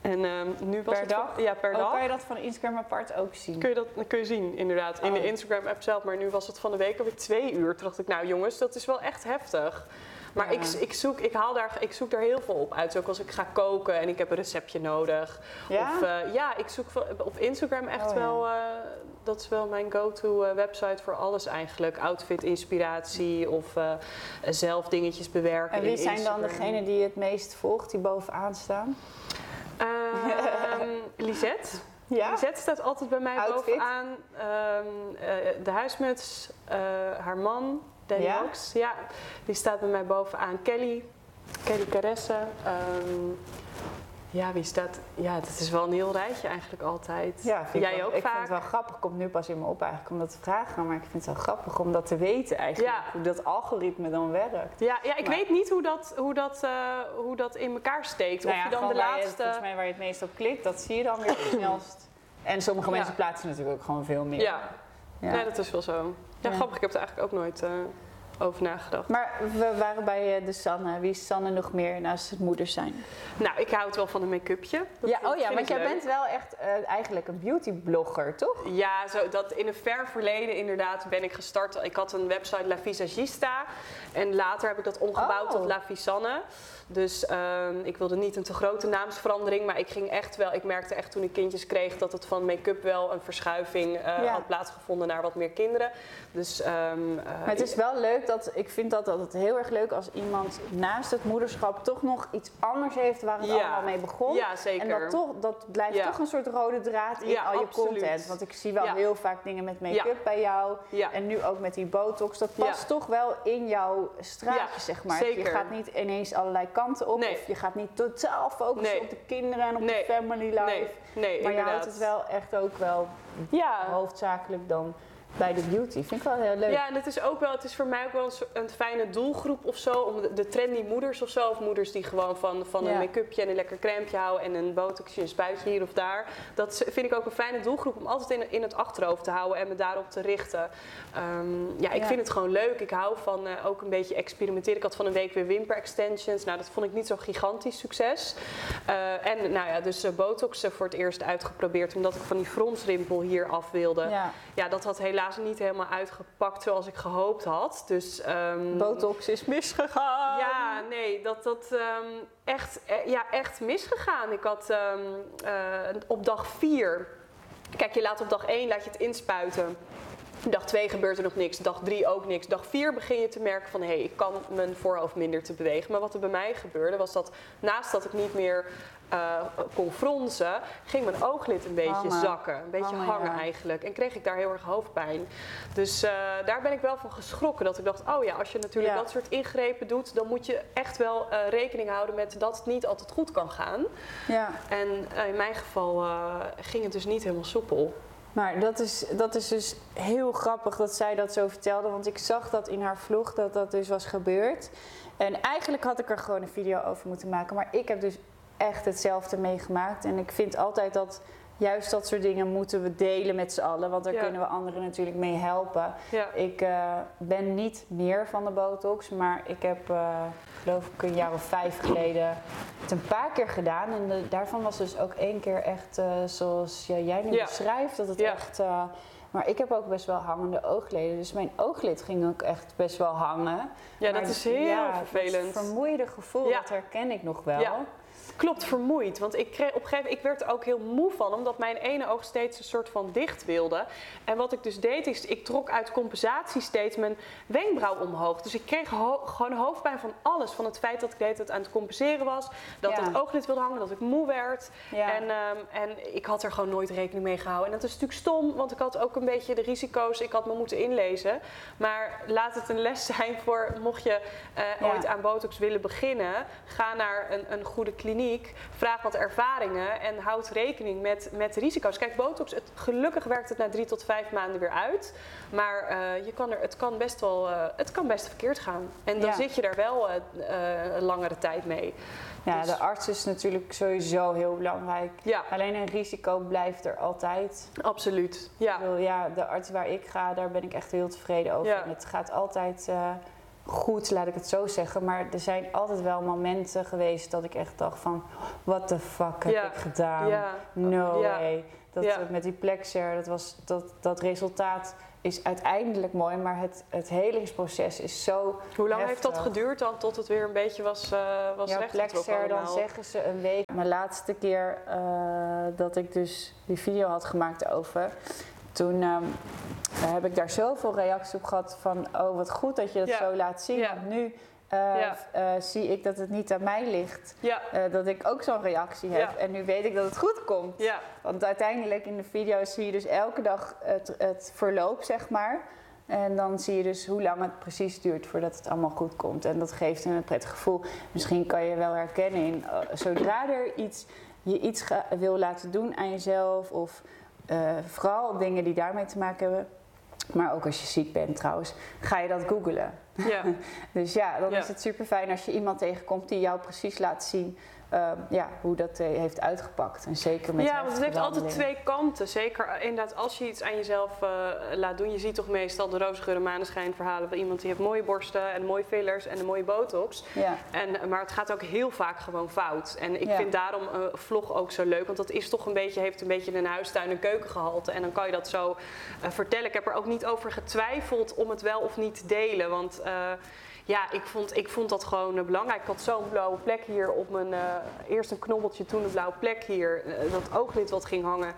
En ehm, nu was Per het dag? Ja, per Oh, dag. kan je dat van Instagram apart ook zien? Kun je dat kun je zien, inderdaad, in de Oh. Instagram-app zelf. Maar nu was het van de week alweer twee uur. Toen dacht ik, nou jongens, dat is wel echt heftig. Maar ik, ik, zoek, ik, haal daar, ik zoek daar heel veel op uit. Ook als ik ga koken en ik heb een receptje nodig. Ja? Of, eh, ja, ik zoek op Instagram echt Oh, wel... eh, dat is wel mijn go-to eh, website voor alles eigenlijk. Outfit inspiratie of zelf dingetjes bewerken En wie zijn dan degenen die het meest volgt, die bovenaan staan? Ehm, Lisette. Ja? Lisette staat altijd bij mij Outfit? bovenaan. Ehm, eh, de huismuts, haar man, Danny Ja? Ja, die staat bij mij bovenaan. Kelly, Kelly Caresse. ehm, ja, wie staat... Ja, dat is wel een heel rijtje eigenlijk altijd. Ja, Jij wel- ook ik vaak? vind het wel grappig. Komt nu pas in me op eigenlijk om dat te vragen. Maar ik vind het wel grappig om dat te weten eigenlijk. Ja. Hoe dat algoritme dan werkt. Ja, ja, ik Maar- weet niet hoe dat, hoe, dat, eh, hoe dat in elkaar steekt. Nou of ja, je dan de je- laatste... volgens mij waar je het meest op klikt, dat zie je dan weer het snelst. En sommige mensen plaatsen natuurlijk ook gewoon veel meer. Ja, Ja. Nee, dat is wel zo. Ja, grappig. Ik heb er eigenlijk ook nooit eh, over nagedacht. Maar we waren bij eh, de Sanne. Wie is Sanne nog meer naast het moeders zijn? Nou, ik hou het wel van een make-upje. Ja, oh ja, want jij leuk. bent wel echt eh, eigenlijk een beautyblogger, toch? Ja, zo, dat in een ver verleden inderdaad ben ik gestart. Ik had een website La Visagista. En later heb ik dat omgebouwd Oh. tot La Visanne. Dus ehm, ik wilde niet een te grote naamsverandering. Maar ik ging echt wel... Ik merkte echt toen ik kindjes kreeg... dat het van make-up wel een verschuiving eh, Ja. had plaatsgevonden naar wat meer kinderen. Dus... ehm, eh, Maar het is wel leuk dat ik vind dat altijd heel erg leuk als iemand naast het moederschap toch nog iets anders heeft waar het Ja. allemaal mee begon. Ja, zeker. En dat, toch, dat blijft Ja. toch een soort rode draad in al je absoluut. content. Want ik zie wel heel vaak dingen met make-up bij jou. En nu ook met die botox. Dat past toch wel in jouw straatje, zeg maar. zeker. Je gaat niet ineens allerlei kanten op. Nee. Of je gaat niet totaal focussen Nee. op de kinderen en op Nee. de family life. Nee, maar je inderdaad. houdt het wel echt ook wel Ja, hoofdzakelijk dan bij de beauty. Vind ik wel heel leuk. Ja, en het is ook wel, het is voor mij ook wel een, een fijne doelgroep of zo. Om de, de trendy moeders of zo. Of moeders die gewoon van, van een Ja. make-upje en een lekker crèmeje houden. En een botoxje, een spuitje hier of daar. Dat vind ik ook een fijne doelgroep om altijd in, in het achterhoofd te houden. En me daarop te richten. Ehm, ja, ik Ja. vind het gewoon leuk. Ik hou van eh, ook een beetje experimenteren. Ik had van een week weer wimper extensions. Nou, dat vond ik niet zo'n gigantisch succes. Eh, en nou ja, dus eh, botox eh, voor het eerst uitgeprobeerd. Omdat ik van die fronsrimpel hier af wilde. Ja. Ja, dat had helaas niet helemaal uitgepakt zoals ik gehoopt had. Dus, ehm, Botox is misgegaan. Ja, nee, dat dat ehm, echt, eh, ja, echt misgegaan. Ik had ehm, eh, op dag 4. Kijk, je laat op dag 1 laat je het inspuiten. Dag 2 gebeurt er nog niks, dag 3 ook niks. Dag 4 begin je te merken van hé, hey, ik kan mijn voorhoofd minder te bewegen. Maar wat er bij mij gebeurde was dat naast dat ik niet meer uh, kon fronsen, ging mijn ooglid een beetje zakken. Een beetje Hangen, hangen ja. eigenlijk. En kreeg ik daar heel erg hoofdpijn. Dus eh, daar ben ik wel van geschrokken. Dat ik dacht, oh ja, als je natuurlijk Ja. dat soort ingrepen doet, dan moet je echt wel eh, rekening houden met dat het niet altijd goed kan gaan. Ja. En eh, in mijn geval eh, ging het dus niet helemaal soepel. Maar dat is, dat is dus heel grappig dat zij dat zo vertelde. Want ik zag dat in haar vlog dat dat dus was gebeurd. En eigenlijk had ik er gewoon een video over moeten maken. Maar ik heb dus echt hetzelfde meegemaakt. En ik vind altijd dat juist dat soort dingen moeten we delen met z'n allen. Want daar Ja. kunnen we anderen natuurlijk mee helpen. Ja. Ik eh, ben niet meer van de botox. Maar ik heb, eh, geloof ik, een jaar of vijf geleden het een paar keer gedaan. En de- daarvan was dus ook één keer echt eh, zoals jij nu Ja. beschrijft. Dat het echt... maar ik heb ook best wel hangende oogleden. Dus mijn ooglid ging ook echt best wel hangen. Ja, Maar dat is heel ja, vervelend. Dat vermoeide gevoel, Ja. dat herken ik nog wel. Ja. Klopt, vermoeid. Want ik, kreeg, op een gegeven moment, ik werd er ook heel moe van, omdat mijn ene oog steeds een soort van dicht wilde. En wat ik dus deed, is ik trok uit compensatie steeds mijn wenkbrauw omhoog. Dus ik kreeg ho- gewoon hoofdpijn van alles. Van het feit dat ik de hele tijd aan het compenseren was, dat Ja. het ooglid wilde hangen, dat ik moe werd. Ja. En, ehm, en ik had er gewoon nooit rekening mee gehouden. En dat is natuurlijk stom, want ik had ook een beetje de risico's, ik had me moeten inlezen. Maar laat het een les zijn voor, mocht je eh, Ja. ooit aan botox willen beginnen, ga naar een, een goede kliniek, vraag wat ervaringen en houd rekening met, met de risico's. Kijk, botox, het, gelukkig werkt het na drie tot vijf maanden weer uit. Maar eh, je kan er, het, kan best wel, eh, het kan best verkeerd gaan. En dan Ja. zit je daar wel eh, eh, een langere tijd mee. Ja, Dus- de arts is natuurlijk sowieso heel belangrijk. Ja, Alleen een risico blijft er altijd. absoluut. Ja. Bedoel, ja, de arts waar ik ga, daar ben ik echt heel tevreden over. Ja. En het gaat altijd goed, laat ik het zo zeggen. Maar er zijn altijd wel momenten geweest dat ik echt dacht van... What the fuck heb Ja. ik gedaan? Ja. No Ja. way. Dat, eh, Met die plexer, dat, was, dat, dat resultaat is uiteindelijk mooi. Maar het, het helingsproces is zo Hoe lang heeft dat geduurd dan tot het weer een beetje was, eh was ja, plexer, dan zeggen ze een week. Mijn laatste keer eh, dat ik dus die video had gemaakt over... Toen ehm, heb ik daar zoveel reacties op gehad van... Oh, wat goed dat je dat Ja. zo laat zien. Ja. Want nu eh, Ja. eh, zie ik dat het niet aan mij ligt. Ja, eh, dat ik ook zo'n reactie heb. Ja. En nu weet ik dat het goed komt. Want uiteindelijk in de video zie je dus elke dag het, het verloop, zeg maar. En dan zie je dus hoe lang het precies duurt voordat het allemaal goed komt. En dat geeft een prettig gevoel. Misschien kan je wel herkennen in zodra er iets, je iets wil laten doen aan jezelf. Of vooral dingen die daarmee te maken hebben. Maar ook als je ziek bent trouwens, ga je dat googlen. ja. Dus ja, dan Ja. is het super fijn als je iemand tegenkomt die jou precies laat zien eh, ja, hoe dat eh, heeft uitgepakt. En zeker met ja, want het heeft altijd twee kanten. Zeker eh, inderdaad als je iets aan jezelf eh, laat doen. Je ziet toch meestal de roze en maneschijn verhalen van iemand die heeft mooie borsten en mooie fillers en een mooie botox. Ja. En, maar het gaat ook heel vaak gewoon fout. En ik Ja. vind daarom een vlog ook zo leuk. Want dat is toch een beetje, heeft een beetje een huistuin- en keukengehalte. En dan kan je dat zo vertellen. Ik heb er ook niet over getwijfeld om het wel of niet te delen. Want ja, ik vond, ik vond dat gewoon eh, belangrijk. Ik had zo'n blauwe plek hier op mijn... eh, eerst een knobbeltje, toen een blauwe plek hier. eh, dat ooglid wat ging hangen.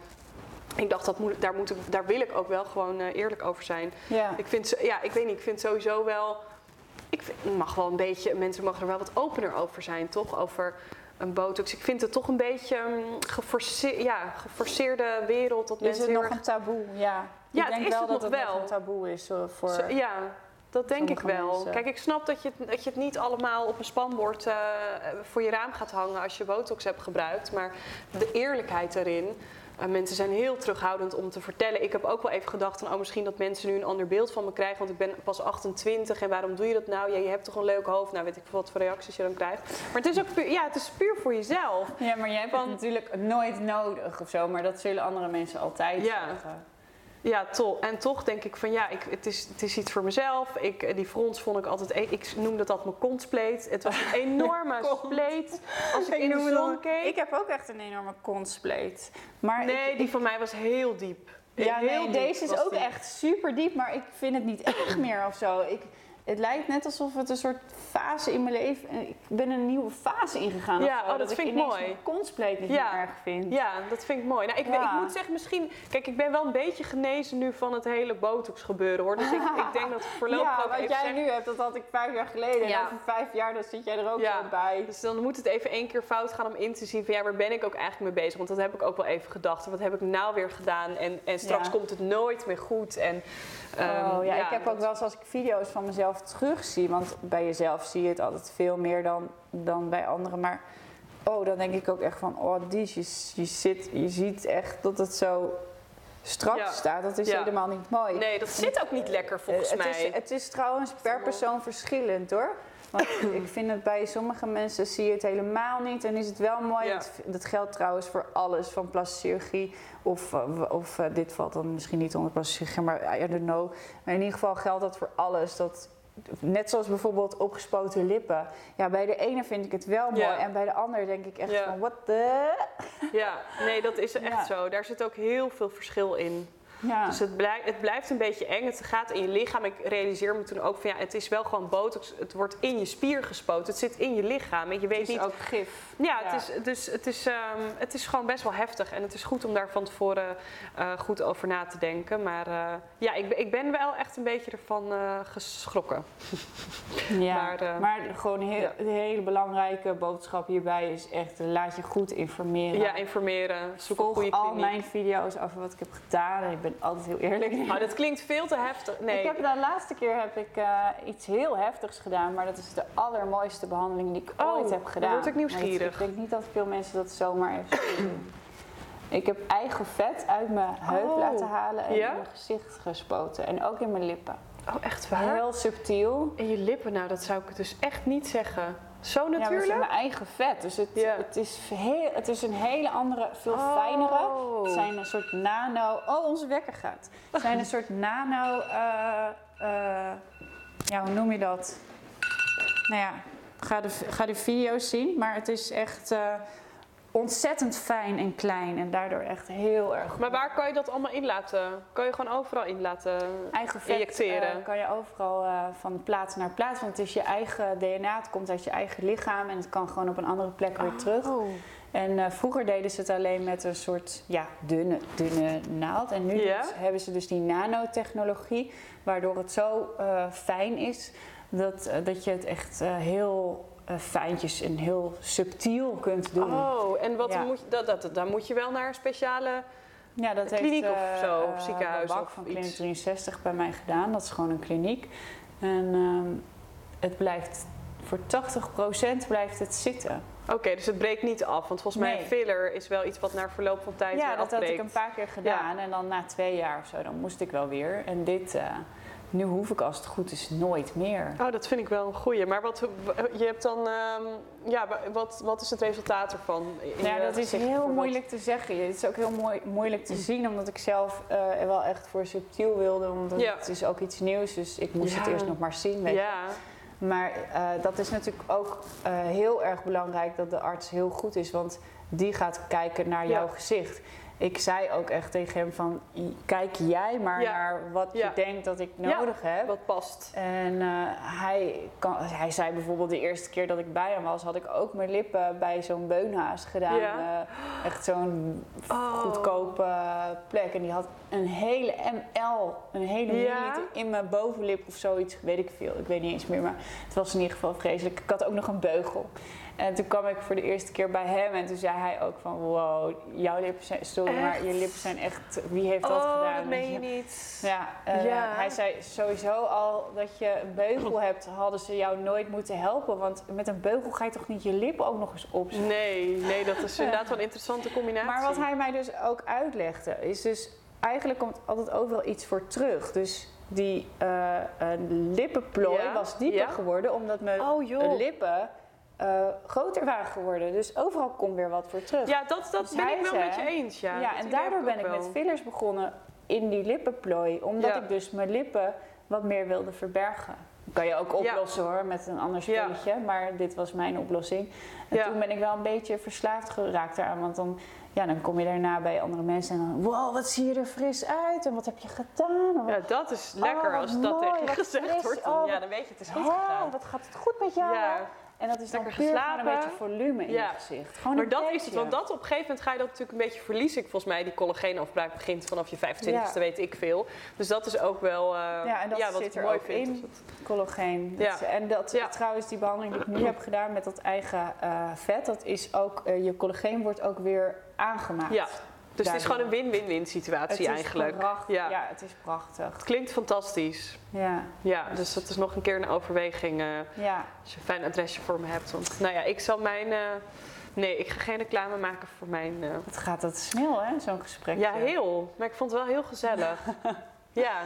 Ik dacht, dat moet, daar, moet ik, daar wil ik ook wel gewoon eerlijk over zijn. Ja. Ik vind, ja, ik weet niet, ik vind sowieso wel. Ik vind, mag wel een beetje, mensen mogen er wel wat opener over zijn, toch? Over een botox. Ik vind het toch een beetje een geforceer, ja, geforceerde wereld. Dat Is mensen het nog erg- een taboe? Ja. Ja, ik het denk wel dat nog het wel. nog een taboe is voor. Ja, dat denk ik wel. mensen. Kijk, ik snap dat je, het, dat je het niet allemaal op een spanbord eh, voor je raam gaat hangen als je botox hebt gebruikt. Maar de eerlijkheid erin. eh, mensen zijn heel terughoudend om te vertellen. Ik heb ook wel even gedacht van, oh, misschien dat mensen nu een ander beeld van me krijgen. Want ik ben pas 28 en waarom doe je dat nou? Ja, je hebt toch een leuk hoofd? Nou, weet ik wat voor reacties je dan krijgt. Maar het is ook puur, ja, het is puur voor jezelf. Ja, maar jij hebt Van- het natuurlijk nooit nodig of zo, maar dat zullen andere mensen altijd Ja. zeggen. Ja, toch. En toch denk ik van ja, ik, het, is, het is iets voor mezelf. Ik, eh, die frons vond ik altijd, e- ik noemde dat mijn kontspleet. Het was een enorme spleet. Als ik in de zon keek. Ik heb ook echt een enorme kontspleet. Maar nee, ik- die van mij was heel diep. Ja, Heel nee, diep deze is ook die. echt super diep, maar ik vind het niet erg meer of zo. Ik, Het lijkt net alsof het een soort fase in mijn leven... Ik ben een nieuwe fase ingegaan. Ja, oh, dat ik vind ik ineens mooi. niet Ja. meer erg vind. Ja, dat vind ik mooi. Nou, ik, Ja. ik moet zeggen, misschien... Kijk, ik ben wel een beetje genezen nu van het hele botox gebeuren, hoor. Dus ik, ik denk dat ik voorlopig Ja, ook wat even jij nu hebt, dat had ik vijf jaar geleden. Ja. En over vijf jaar, dan zit jij er ook zo bij. Dus dan moet het even één keer fout gaan om in te zien van ja, waar ben ik ook eigenlijk mee bezig? Want dat heb ik ook wel even gedacht. Wat heb ik nou weer gedaan? En, en straks komt het nooit meer goed. En, ehm, oh, ja, ik heb ook wel eens als ik video's van mezelf terugzie, want bij jezelf zie je het altijd veel meer dan, dan bij anderen. Maar oh, dan denk ik ook echt van, oh, die, je, je, zit, je ziet echt dat het zo strak Ja. staat. Dat is Ja. helemaal niet mooi. Nee, dat zit ook niet lekker volgens het mij. Is, het is trouwens per persoon verschillend hoor. Want ik vind het bij sommige mensen zie je het helemaal niet en is het wel mooi. Ja. Dat, dat geldt trouwens voor alles, van plastische chirurgie of, eh, of eh, dit valt dan misschien niet onder plastische chirurgie, maar I don't know. Maar in ieder geval geldt dat voor alles. Dat, net zoals bijvoorbeeld opgespoten lippen. Ja, bij de ene vind ik het wel mooi Ja. en bij de ander denk ik echt Ja. van what the... Ja, nee, dat is echt Ja. zo. Daar zit ook heel veel verschil in. Ja. Dus het, het blijft een beetje eng. Het gaat in je lichaam. Ik realiseer me toen ook van ja, het is wel gewoon botox. Het wordt in je spier gespoten. Het zit in je lichaam. En je weet het is niet. ook gif. Ja, Het, is, dus het, is, ehm, het is gewoon best wel heftig. En het is goed om daar van tevoren eh, goed over na te denken. Maar eh, ja, ik, ben- ik ben wel echt een beetje ervan eh, geschrokken. Ja, Maar, maar, gewoon heel, ja. de hele belangrijke boodschap hierbij is echt, laat je goed informeren. Ja, informeren. Zoek een goede al kliniek. mijn video's over wat ik heb gedaan ben altijd heel eerlijk. Oh, dat klinkt veel te heftig. Nee. Ik heb de laatste keer heb ik eh, iets heel heftigs gedaan, maar dat is de allermooiste behandeling die ik Oh, ooit heb gedaan. word ik Maar nieuwsgierig. ik denk niet dat veel mensen dat zomaar even doen. Ik heb eigen vet uit mijn heup Oh, laten halen en ja? in mijn gezicht gespoten en ook in mijn lippen. Oh, echt waar? Heel subtiel. En je lippen, nou, dat zou ik dus echt niet zeggen. Zo Ja, maar het is natuurlijk? mijn eigen vet. Dus het, Ja. het, is heel, het is een hele andere, veel Oh. fijnere. Soort nano... Oh, onze wekker gaat. Het zijn een soort nano... eh, eh, ja, hoe noem je dat? Nou ja, ga de, ga de video's zien. Maar het is echt eh, ontzettend fijn en klein. En daardoor echt heel erg Maar waar kan je dat allemaal in laten? Kan je gewoon overal in laten? Eigen vet Injecteren. kan je overal eh, van plaats naar plaats. Want het is je eigen DNA, het komt uit je eigen lichaam. En het kan gewoon op een andere plek weer terug. En eh, vroeger deden ze het alleen met een soort ja, dunne, dunne naald. En nu dus- hebben ze dus die nanotechnologie, waardoor het zo eh, fijn is dat, eh, dat je het echt heel eh, fijntjes en heel subtiel kunt doen. Oh, en wat Ja. moet je, dat, dat, dan moet je wel naar een speciale... Ja, dat kliniek heeft, of zo, of ziekenhuis of van iets. Kliniek 63 bij mij gedaan. Dat is gewoon een kliniek. En ehm, het blijft voor 80% blijft het zitten. Oké, dus het breekt niet af. Want volgens mij Nee. filler is wel iets wat na verloop van tijd Ja, dat had afbreekt. ik een paar keer gedaan. En dan na twee jaar of zo, dan moest ik wel weer. En dit, eh, nu hoef ik als het goed is nooit meer. Oh, dat vind ik wel een goeie. Maar wat, je hebt dan... ehm, ja, wat, wat is het resultaat ervan? Ja, je dat is heel moeilijk te zeggen. Het is ook heel mooi, moeilijk te zien, omdat ik zelf eh, er wel echt voor subtiel wilde. Want Ja. het is ook iets nieuws, dus ik moest het Ja. eerst nog maar zien. Weet je. Maar eh, dat is natuurlijk ook eh, heel erg belangrijk dat de arts heel goed is, want die gaat kijken naar jouw gezicht. Ik zei ook echt tegen hem van, "I- kijk jij maar naar wat je denkt dat ik nodig heb. wat past. En eh, hij, kan, hij zei bijvoorbeeld de eerste keer dat ik bij hem was, had ik ook mijn lippen bij zo'n beunhaas gedaan. Eh, echt zo'n Oh. goedkope plek. En die had een hele ml, een hele Ja? milliliter in mijn bovenlip of zoiets, weet ik veel. Ik weet niet eens meer, maar het was in ieder geval vreselijk. Ik had ook nog een beugel. En toen kwam ik voor de eerste keer bij hem en toen zei hij ook van wow, jouw lippen zijn, sorry, maar je lippen zijn echt, wie heeft dat oh, gedaan? dat meen je niet. Ja, eh, Ja. hij zei sowieso al dat je een beugel hebt, hadden ze jou nooit moeten helpen. Want met een beugel ga je toch niet je lippen ook nog eens opzetten. Nee, nee, dat is inderdaad wel een interessante combinatie. Maar wat hij mij dus ook uitlegde, is dus eigenlijk komt altijd overal iets voor terug. Dus die eh, lippenplooi Ja, was dieper ja. geworden omdat mijn Oh lippen eh, groter waren geworden. Dus overal komt weer wat voor terug. Ja, dat, dat Dus ben ik wel met je eens. Ja, Ja, en daardoor ben ik wel. met fillers begonnen in die lippenplooi. Omdat Ja. ik dus mijn lippen wat meer wilde verbergen. Kan je ook oplossen hoor, met een ander Ja. spelletje. Maar dit was mijn oplossing. En toen ben ik wel een beetje verslaafd geraakt eraan. Want dan, ja, dan kom je daarna bij andere mensen en dan... Wow, wat zie je er fris uit en wat heb je gedaan? Ja, dat is lekker wat als dat mooi, tegen je gezegd wordt. Dan, Oh, ja, dan weet je het is goed gedaan. wat gaat het goed met jou? Ja. En dat is dan puur geslapen. een beetje volume in Ja. je gezicht. Gewoon Maar dat is het, want dat op een gegeven moment ga je dat natuurlijk een beetje verliezen. Ik, volgens mij, die collageenafbraak begint vanaf je 25ste, Ja. weet ik veel. Dus dat is ook wel eh, Ja, en dat wat zit ik er mooi ook vind. in. Dat- Collageen. Ja. Dat En dat, Ja. trouwens, die behandeling die ik nu heb gedaan met dat eigen eh, vet, dat is ook, eh, je collageen wordt ook weer aangemaakt. Dus het is gewoon een win-win-win situatie eigenlijk. Ja. Ja. het is prachtig. Het klinkt fantastisch. Ja, Ja, dus dat is nog een keer een overweging eh, ja. als je een fijn adresje voor me hebt. Want nou ja, ik zal mijn... eh, nee, ik ga geen reclame maken voor mijn... eh, Het gaat dat snel, hè, zo'n gesprek. ja, heel. Maar ik vond het wel heel gezellig. ja.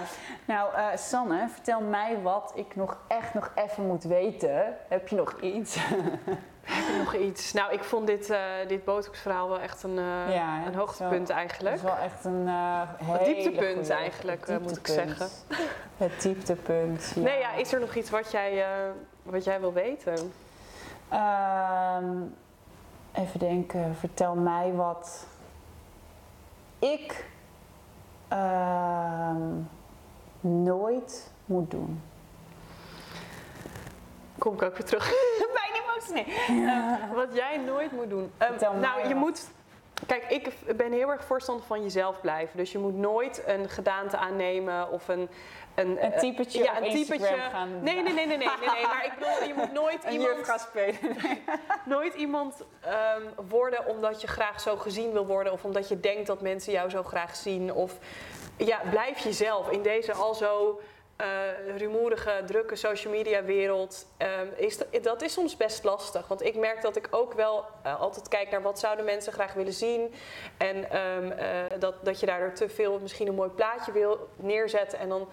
Nou, Sanne, vertel mij wat ik nog echt nog even moet weten. Heb je nog iets? Heb ik nog iets? Nou, ik vond dit, eh dit botox-verhaal wel echt een, eh, Ja, een hoogtepunt eigenlijk. is wel echt een uh, Het dieptepunt eigenlijk, eh, moet ik zeggen. Het dieptepunt, ja. Nee, ja, is er nog iets wat jij, eh, wat jij wil weten? Ehm, even denken, vertel mij wat ik ehm, nooit moet doen. Kom ik ook weer terug bij die emotie. Nee. Wat jij nooit moet doen. Ehm, nou, je moet. Kijk, ik ben heel erg voorstander van jezelf blijven. Dus je moet nooit een gedaante aannemen of een. Een, Een eh, typetje ja, een typetje. gaan- Nee, nee, nee, nee, nee, nee, nee. Maar ik bedoel, je moet nooit iemand, spelen. nooit iemand ehm, worden omdat je graag zo gezien wil worden. Of omdat je denkt dat mensen jou zo graag zien. Of ja, blijf jezelf in deze al zo eh, rumoerige, drukke social media wereld. ehm, is dat, dat is soms best lastig. Want ik merk dat ik ook wel eh, altijd kijk naar wat zouden mensen graag willen zien. En ehm, eh, dat, dat je daardoor te veel misschien een mooi plaatje wil neerzetten. En dan,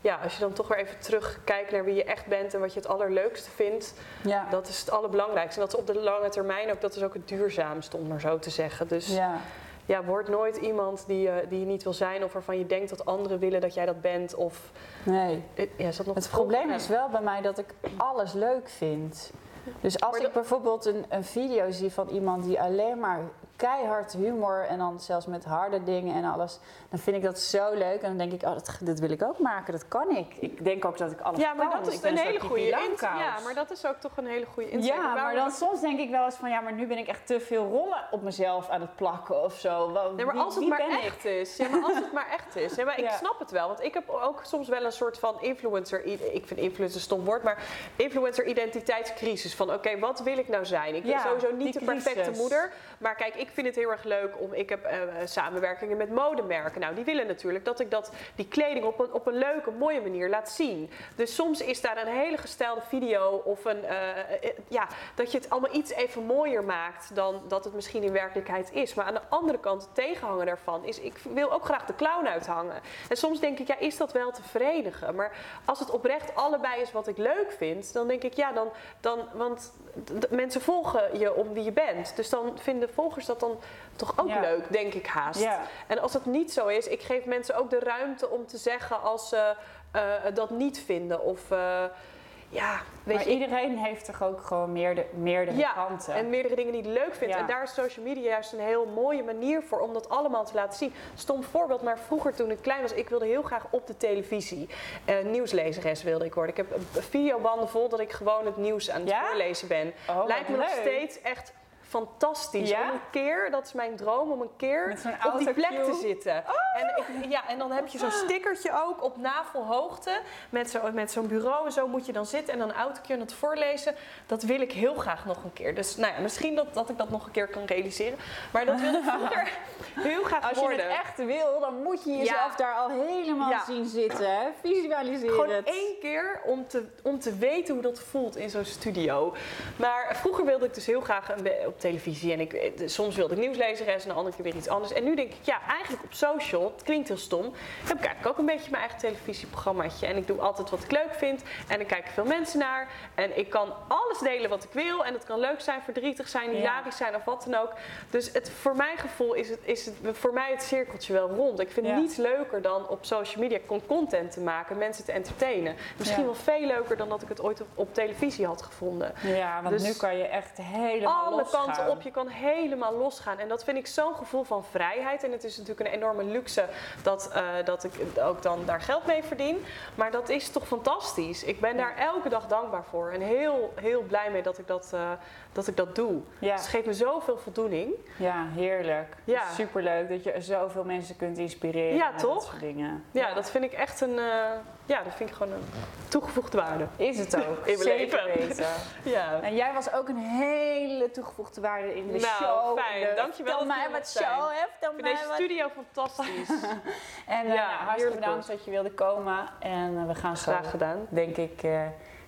ja, als je dan toch weer even terugkijkt naar wie je echt bent en wat je het allerleukste vindt. Ja. Dat is het allerbelangrijkste. En dat is op de lange termijn ook, dat is ook het duurzaamste om maar zo te zeggen. Dus ja, ja. word nooit iemand die, eh, die je niet wil zijn of waarvan je denkt dat anderen willen dat jij dat bent. Of, Nee. eh, ja, is dat nog Het probleem is wel bij mij dat ik alles leuk vind. Dus als Maar ik bijvoorbeeld een, een video zie van iemand die alleen maar keihard humor en dan zelfs met harde dingen en alles, dan vind ik dat zo leuk. En dan denk ik, oh, dat, dat wil ik ook maken, dat kan ik. Ik denk ook dat ik alles Ja, maar kan. dat is een hele goede. Ja, maar dat is ook toch een hele goede insteek. Ja, maar dan soms denk ik wel eens van ja, maar nu ben ik echt te veel rollen op mezelf aan het plakken of zo. Wel, Nee, maar wie- als het maar ik? echt is. Ja, maar als het maar echt is. Ja, maar ik Ja. snap het wel. Want ik heb ook soms wel een soort van influencer... Ik vind influencer een stom woord, maar influencer identiteitscrisis. Van oké, wat wil ik nou zijn? Ik ben Ja, sowieso niet de perfecte crisis. moeder. Maar kijk, ik vind het heel erg leuk om... Ik heb eh, samenwerkingen met modemerken. Nou, die willen natuurlijk dat ik dat, die kleding op een, op een leuke, mooie manier laat zien. Dus soms is daar een hele gestelde video of een... eh, eh, ja, dat je het allemaal iets even mooier maakt dan dat het misschien in werkelijkheid is. Maar aan de andere kant, het tegenhangen daarvan is... Ik wil ook graag de clown uithangen. En soms denk ik, ja, is dat wel te verenigen? Maar als het oprecht allebei is wat ik leuk vind... dan denk ik, ja, dan... dan want mensen volgen je om wie je bent. Dus dan vinden volgers dat dan toch ook Ja. leuk, denk ik haast. Ja. En als dat niet zo is, ik geef mensen ook de ruimte om te zeggen als ze eh, dat niet vinden. Of eh, ja, weet maar je. iedereen heeft toch ook gewoon meerdere, meerdere ja, kanten. en meerdere dingen die hij leuk vindt. Ja. En daar is social media juist een heel mooie manier voor om dat allemaal te laten zien. Stom voorbeeld, maar vroeger toen ik klein was, ik wilde heel graag op de televisie. eh nieuwslezeres wilde ik worden. Ik heb videobanden vol dat ik gewoon het nieuws aan het Ja? voorlezen ben. Oh, Lijkt me nog steeds echt fantastisch. Ja? Om een keer, dat is mijn droom, om een keer zo'n op die plek. Oh! te zitten. En, ik, ja, en dan heb je zo'n stickertje ook op navelhoogte. Met, zo, met zo'n bureau en zo moet je dan zitten en dan een autocue en dat voorlezen. Dat wil ik heel graag nog een keer. Dus nou ja, misschien dat, dat ik dat nog een keer kan realiseren. Maar dat wil ik vroeger heel graag Als je worden. het echt wil, dan moet je jezelf Ja. daar al helemaal Ja. zien zitten. Hè? Visualiseer Gewoon het. één keer om te, om te weten hoe dat voelt in zo'n studio. Maar vroeger wilde ik dus heel graag een op televisie. En ik, eh, soms wilde ik nieuwslezeres en de andere keer weer iets anders. En nu denk ik, ja, eigenlijk op social het klinkt heel stom, heb ik eigenlijk ook een beetje mijn eigen televisieprogrammaatje. En ik doe altijd wat ik leuk vind. En er kijken veel mensen naar. En ik kan alles delen wat ik wil. En het kan leuk zijn, verdrietig zijn, hilarisch zijn of wat dan ook. Dus het, voor mijn gevoel is, het, is het voor mij het cirkeltje wel rond. Ik vind Ja. niets leuker dan op social media con- content te maken, mensen te entertainen. Misschien Ja. wel veel leuker dan dat ik het ooit op, op televisie had gevonden. Ja, want Dus nu kan je echt helemaal Alle. Kanten op, je kan helemaal losgaan. En dat vind ik zo'n gevoel van vrijheid. En het is natuurlijk een enorme luxe dat, eh, dat ik ook dan daar geld mee verdien. Maar dat is toch fantastisch. Ik ben daar elke dag dankbaar voor. En heel, heel blij mee dat ik dat, eh, dat, ik dat doe. Ja. Dus het geeft me zoveel voldoening. Ja, heerlijk. Ja. Superleuk dat je zoveel mensen kunt inspireren. Ja, en toch? Dat soort dingen. Ja, dat vind ik echt een, eh, ja, dat vind ik gewoon een toegevoegde waarde. Is het ook. In mijn Zeker leven. weten. Ja. En jij was ook een hele toegevoegde waarde in de Nou, show. fijn. De- Dankjewel Vertel mij wat show hebt. Vertel Ik mij deze wat. studio fantastisch. En Ja, eh, nou, hartstikke bedankt dat je wilde komen. En eh, we gaan zo, Graag gedaan. denk ik, eh,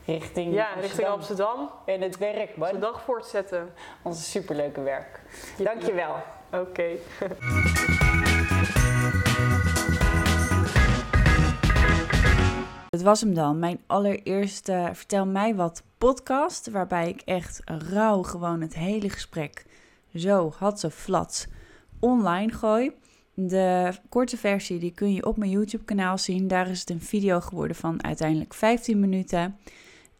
richting Ja, richting Amsterdam. En het werk, man. De dag voortzetten. Onze superleuke werk. Dankjewel. Oké. Het was hem dan, mijn allereerste Vertel mij wat podcast, waarbij ik echt rauw gewoon het hele gesprek zo had ze flats online gooi. De korte versie die kun je op mijn YouTube kanaal zien. Daar is het een video geworden van uiteindelijk 15 minuten.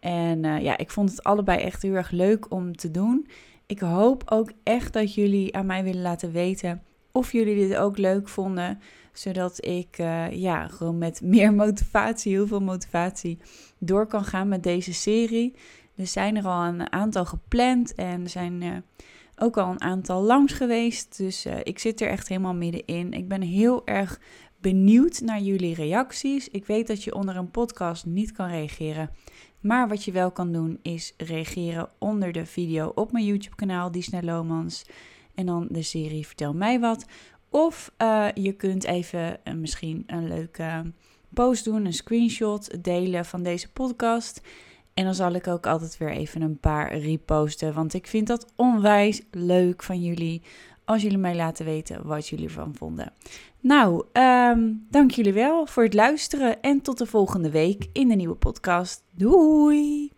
En eh, ja, ik vond het allebei echt heel erg leuk om te doen. Ik hoop ook echt dat jullie aan mij willen laten weten of jullie dit ook leuk vonden zodat ik eh, ja, gewoon met meer motivatie, heel veel motivatie, door kan gaan met deze serie. Er zijn er al een aantal gepland en er zijn eh, ook al een aantal langs geweest. Dus eh, ik zit er echt helemaal middenin. Ik ben heel erg benieuwd naar jullie reacties. Ik weet dat je onder een podcast niet kan reageren. Maar wat je wel kan doen is reageren onder de video op mijn YouTube kanaal Disney Lomans. En dan de serie Vertel mij wat. Of eh, je kunt even eh, misschien een leuke post doen, een screenshot delen van deze podcast. En dan zal ik ook altijd weer even een paar reposten. Want ik vind dat onwijs leuk van jullie. Als jullie mij laten weten wat jullie ervan vonden. Nou, ehm, dank jullie wel voor het luisteren. En tot de volgende week in de nieuwe podcast. Doei!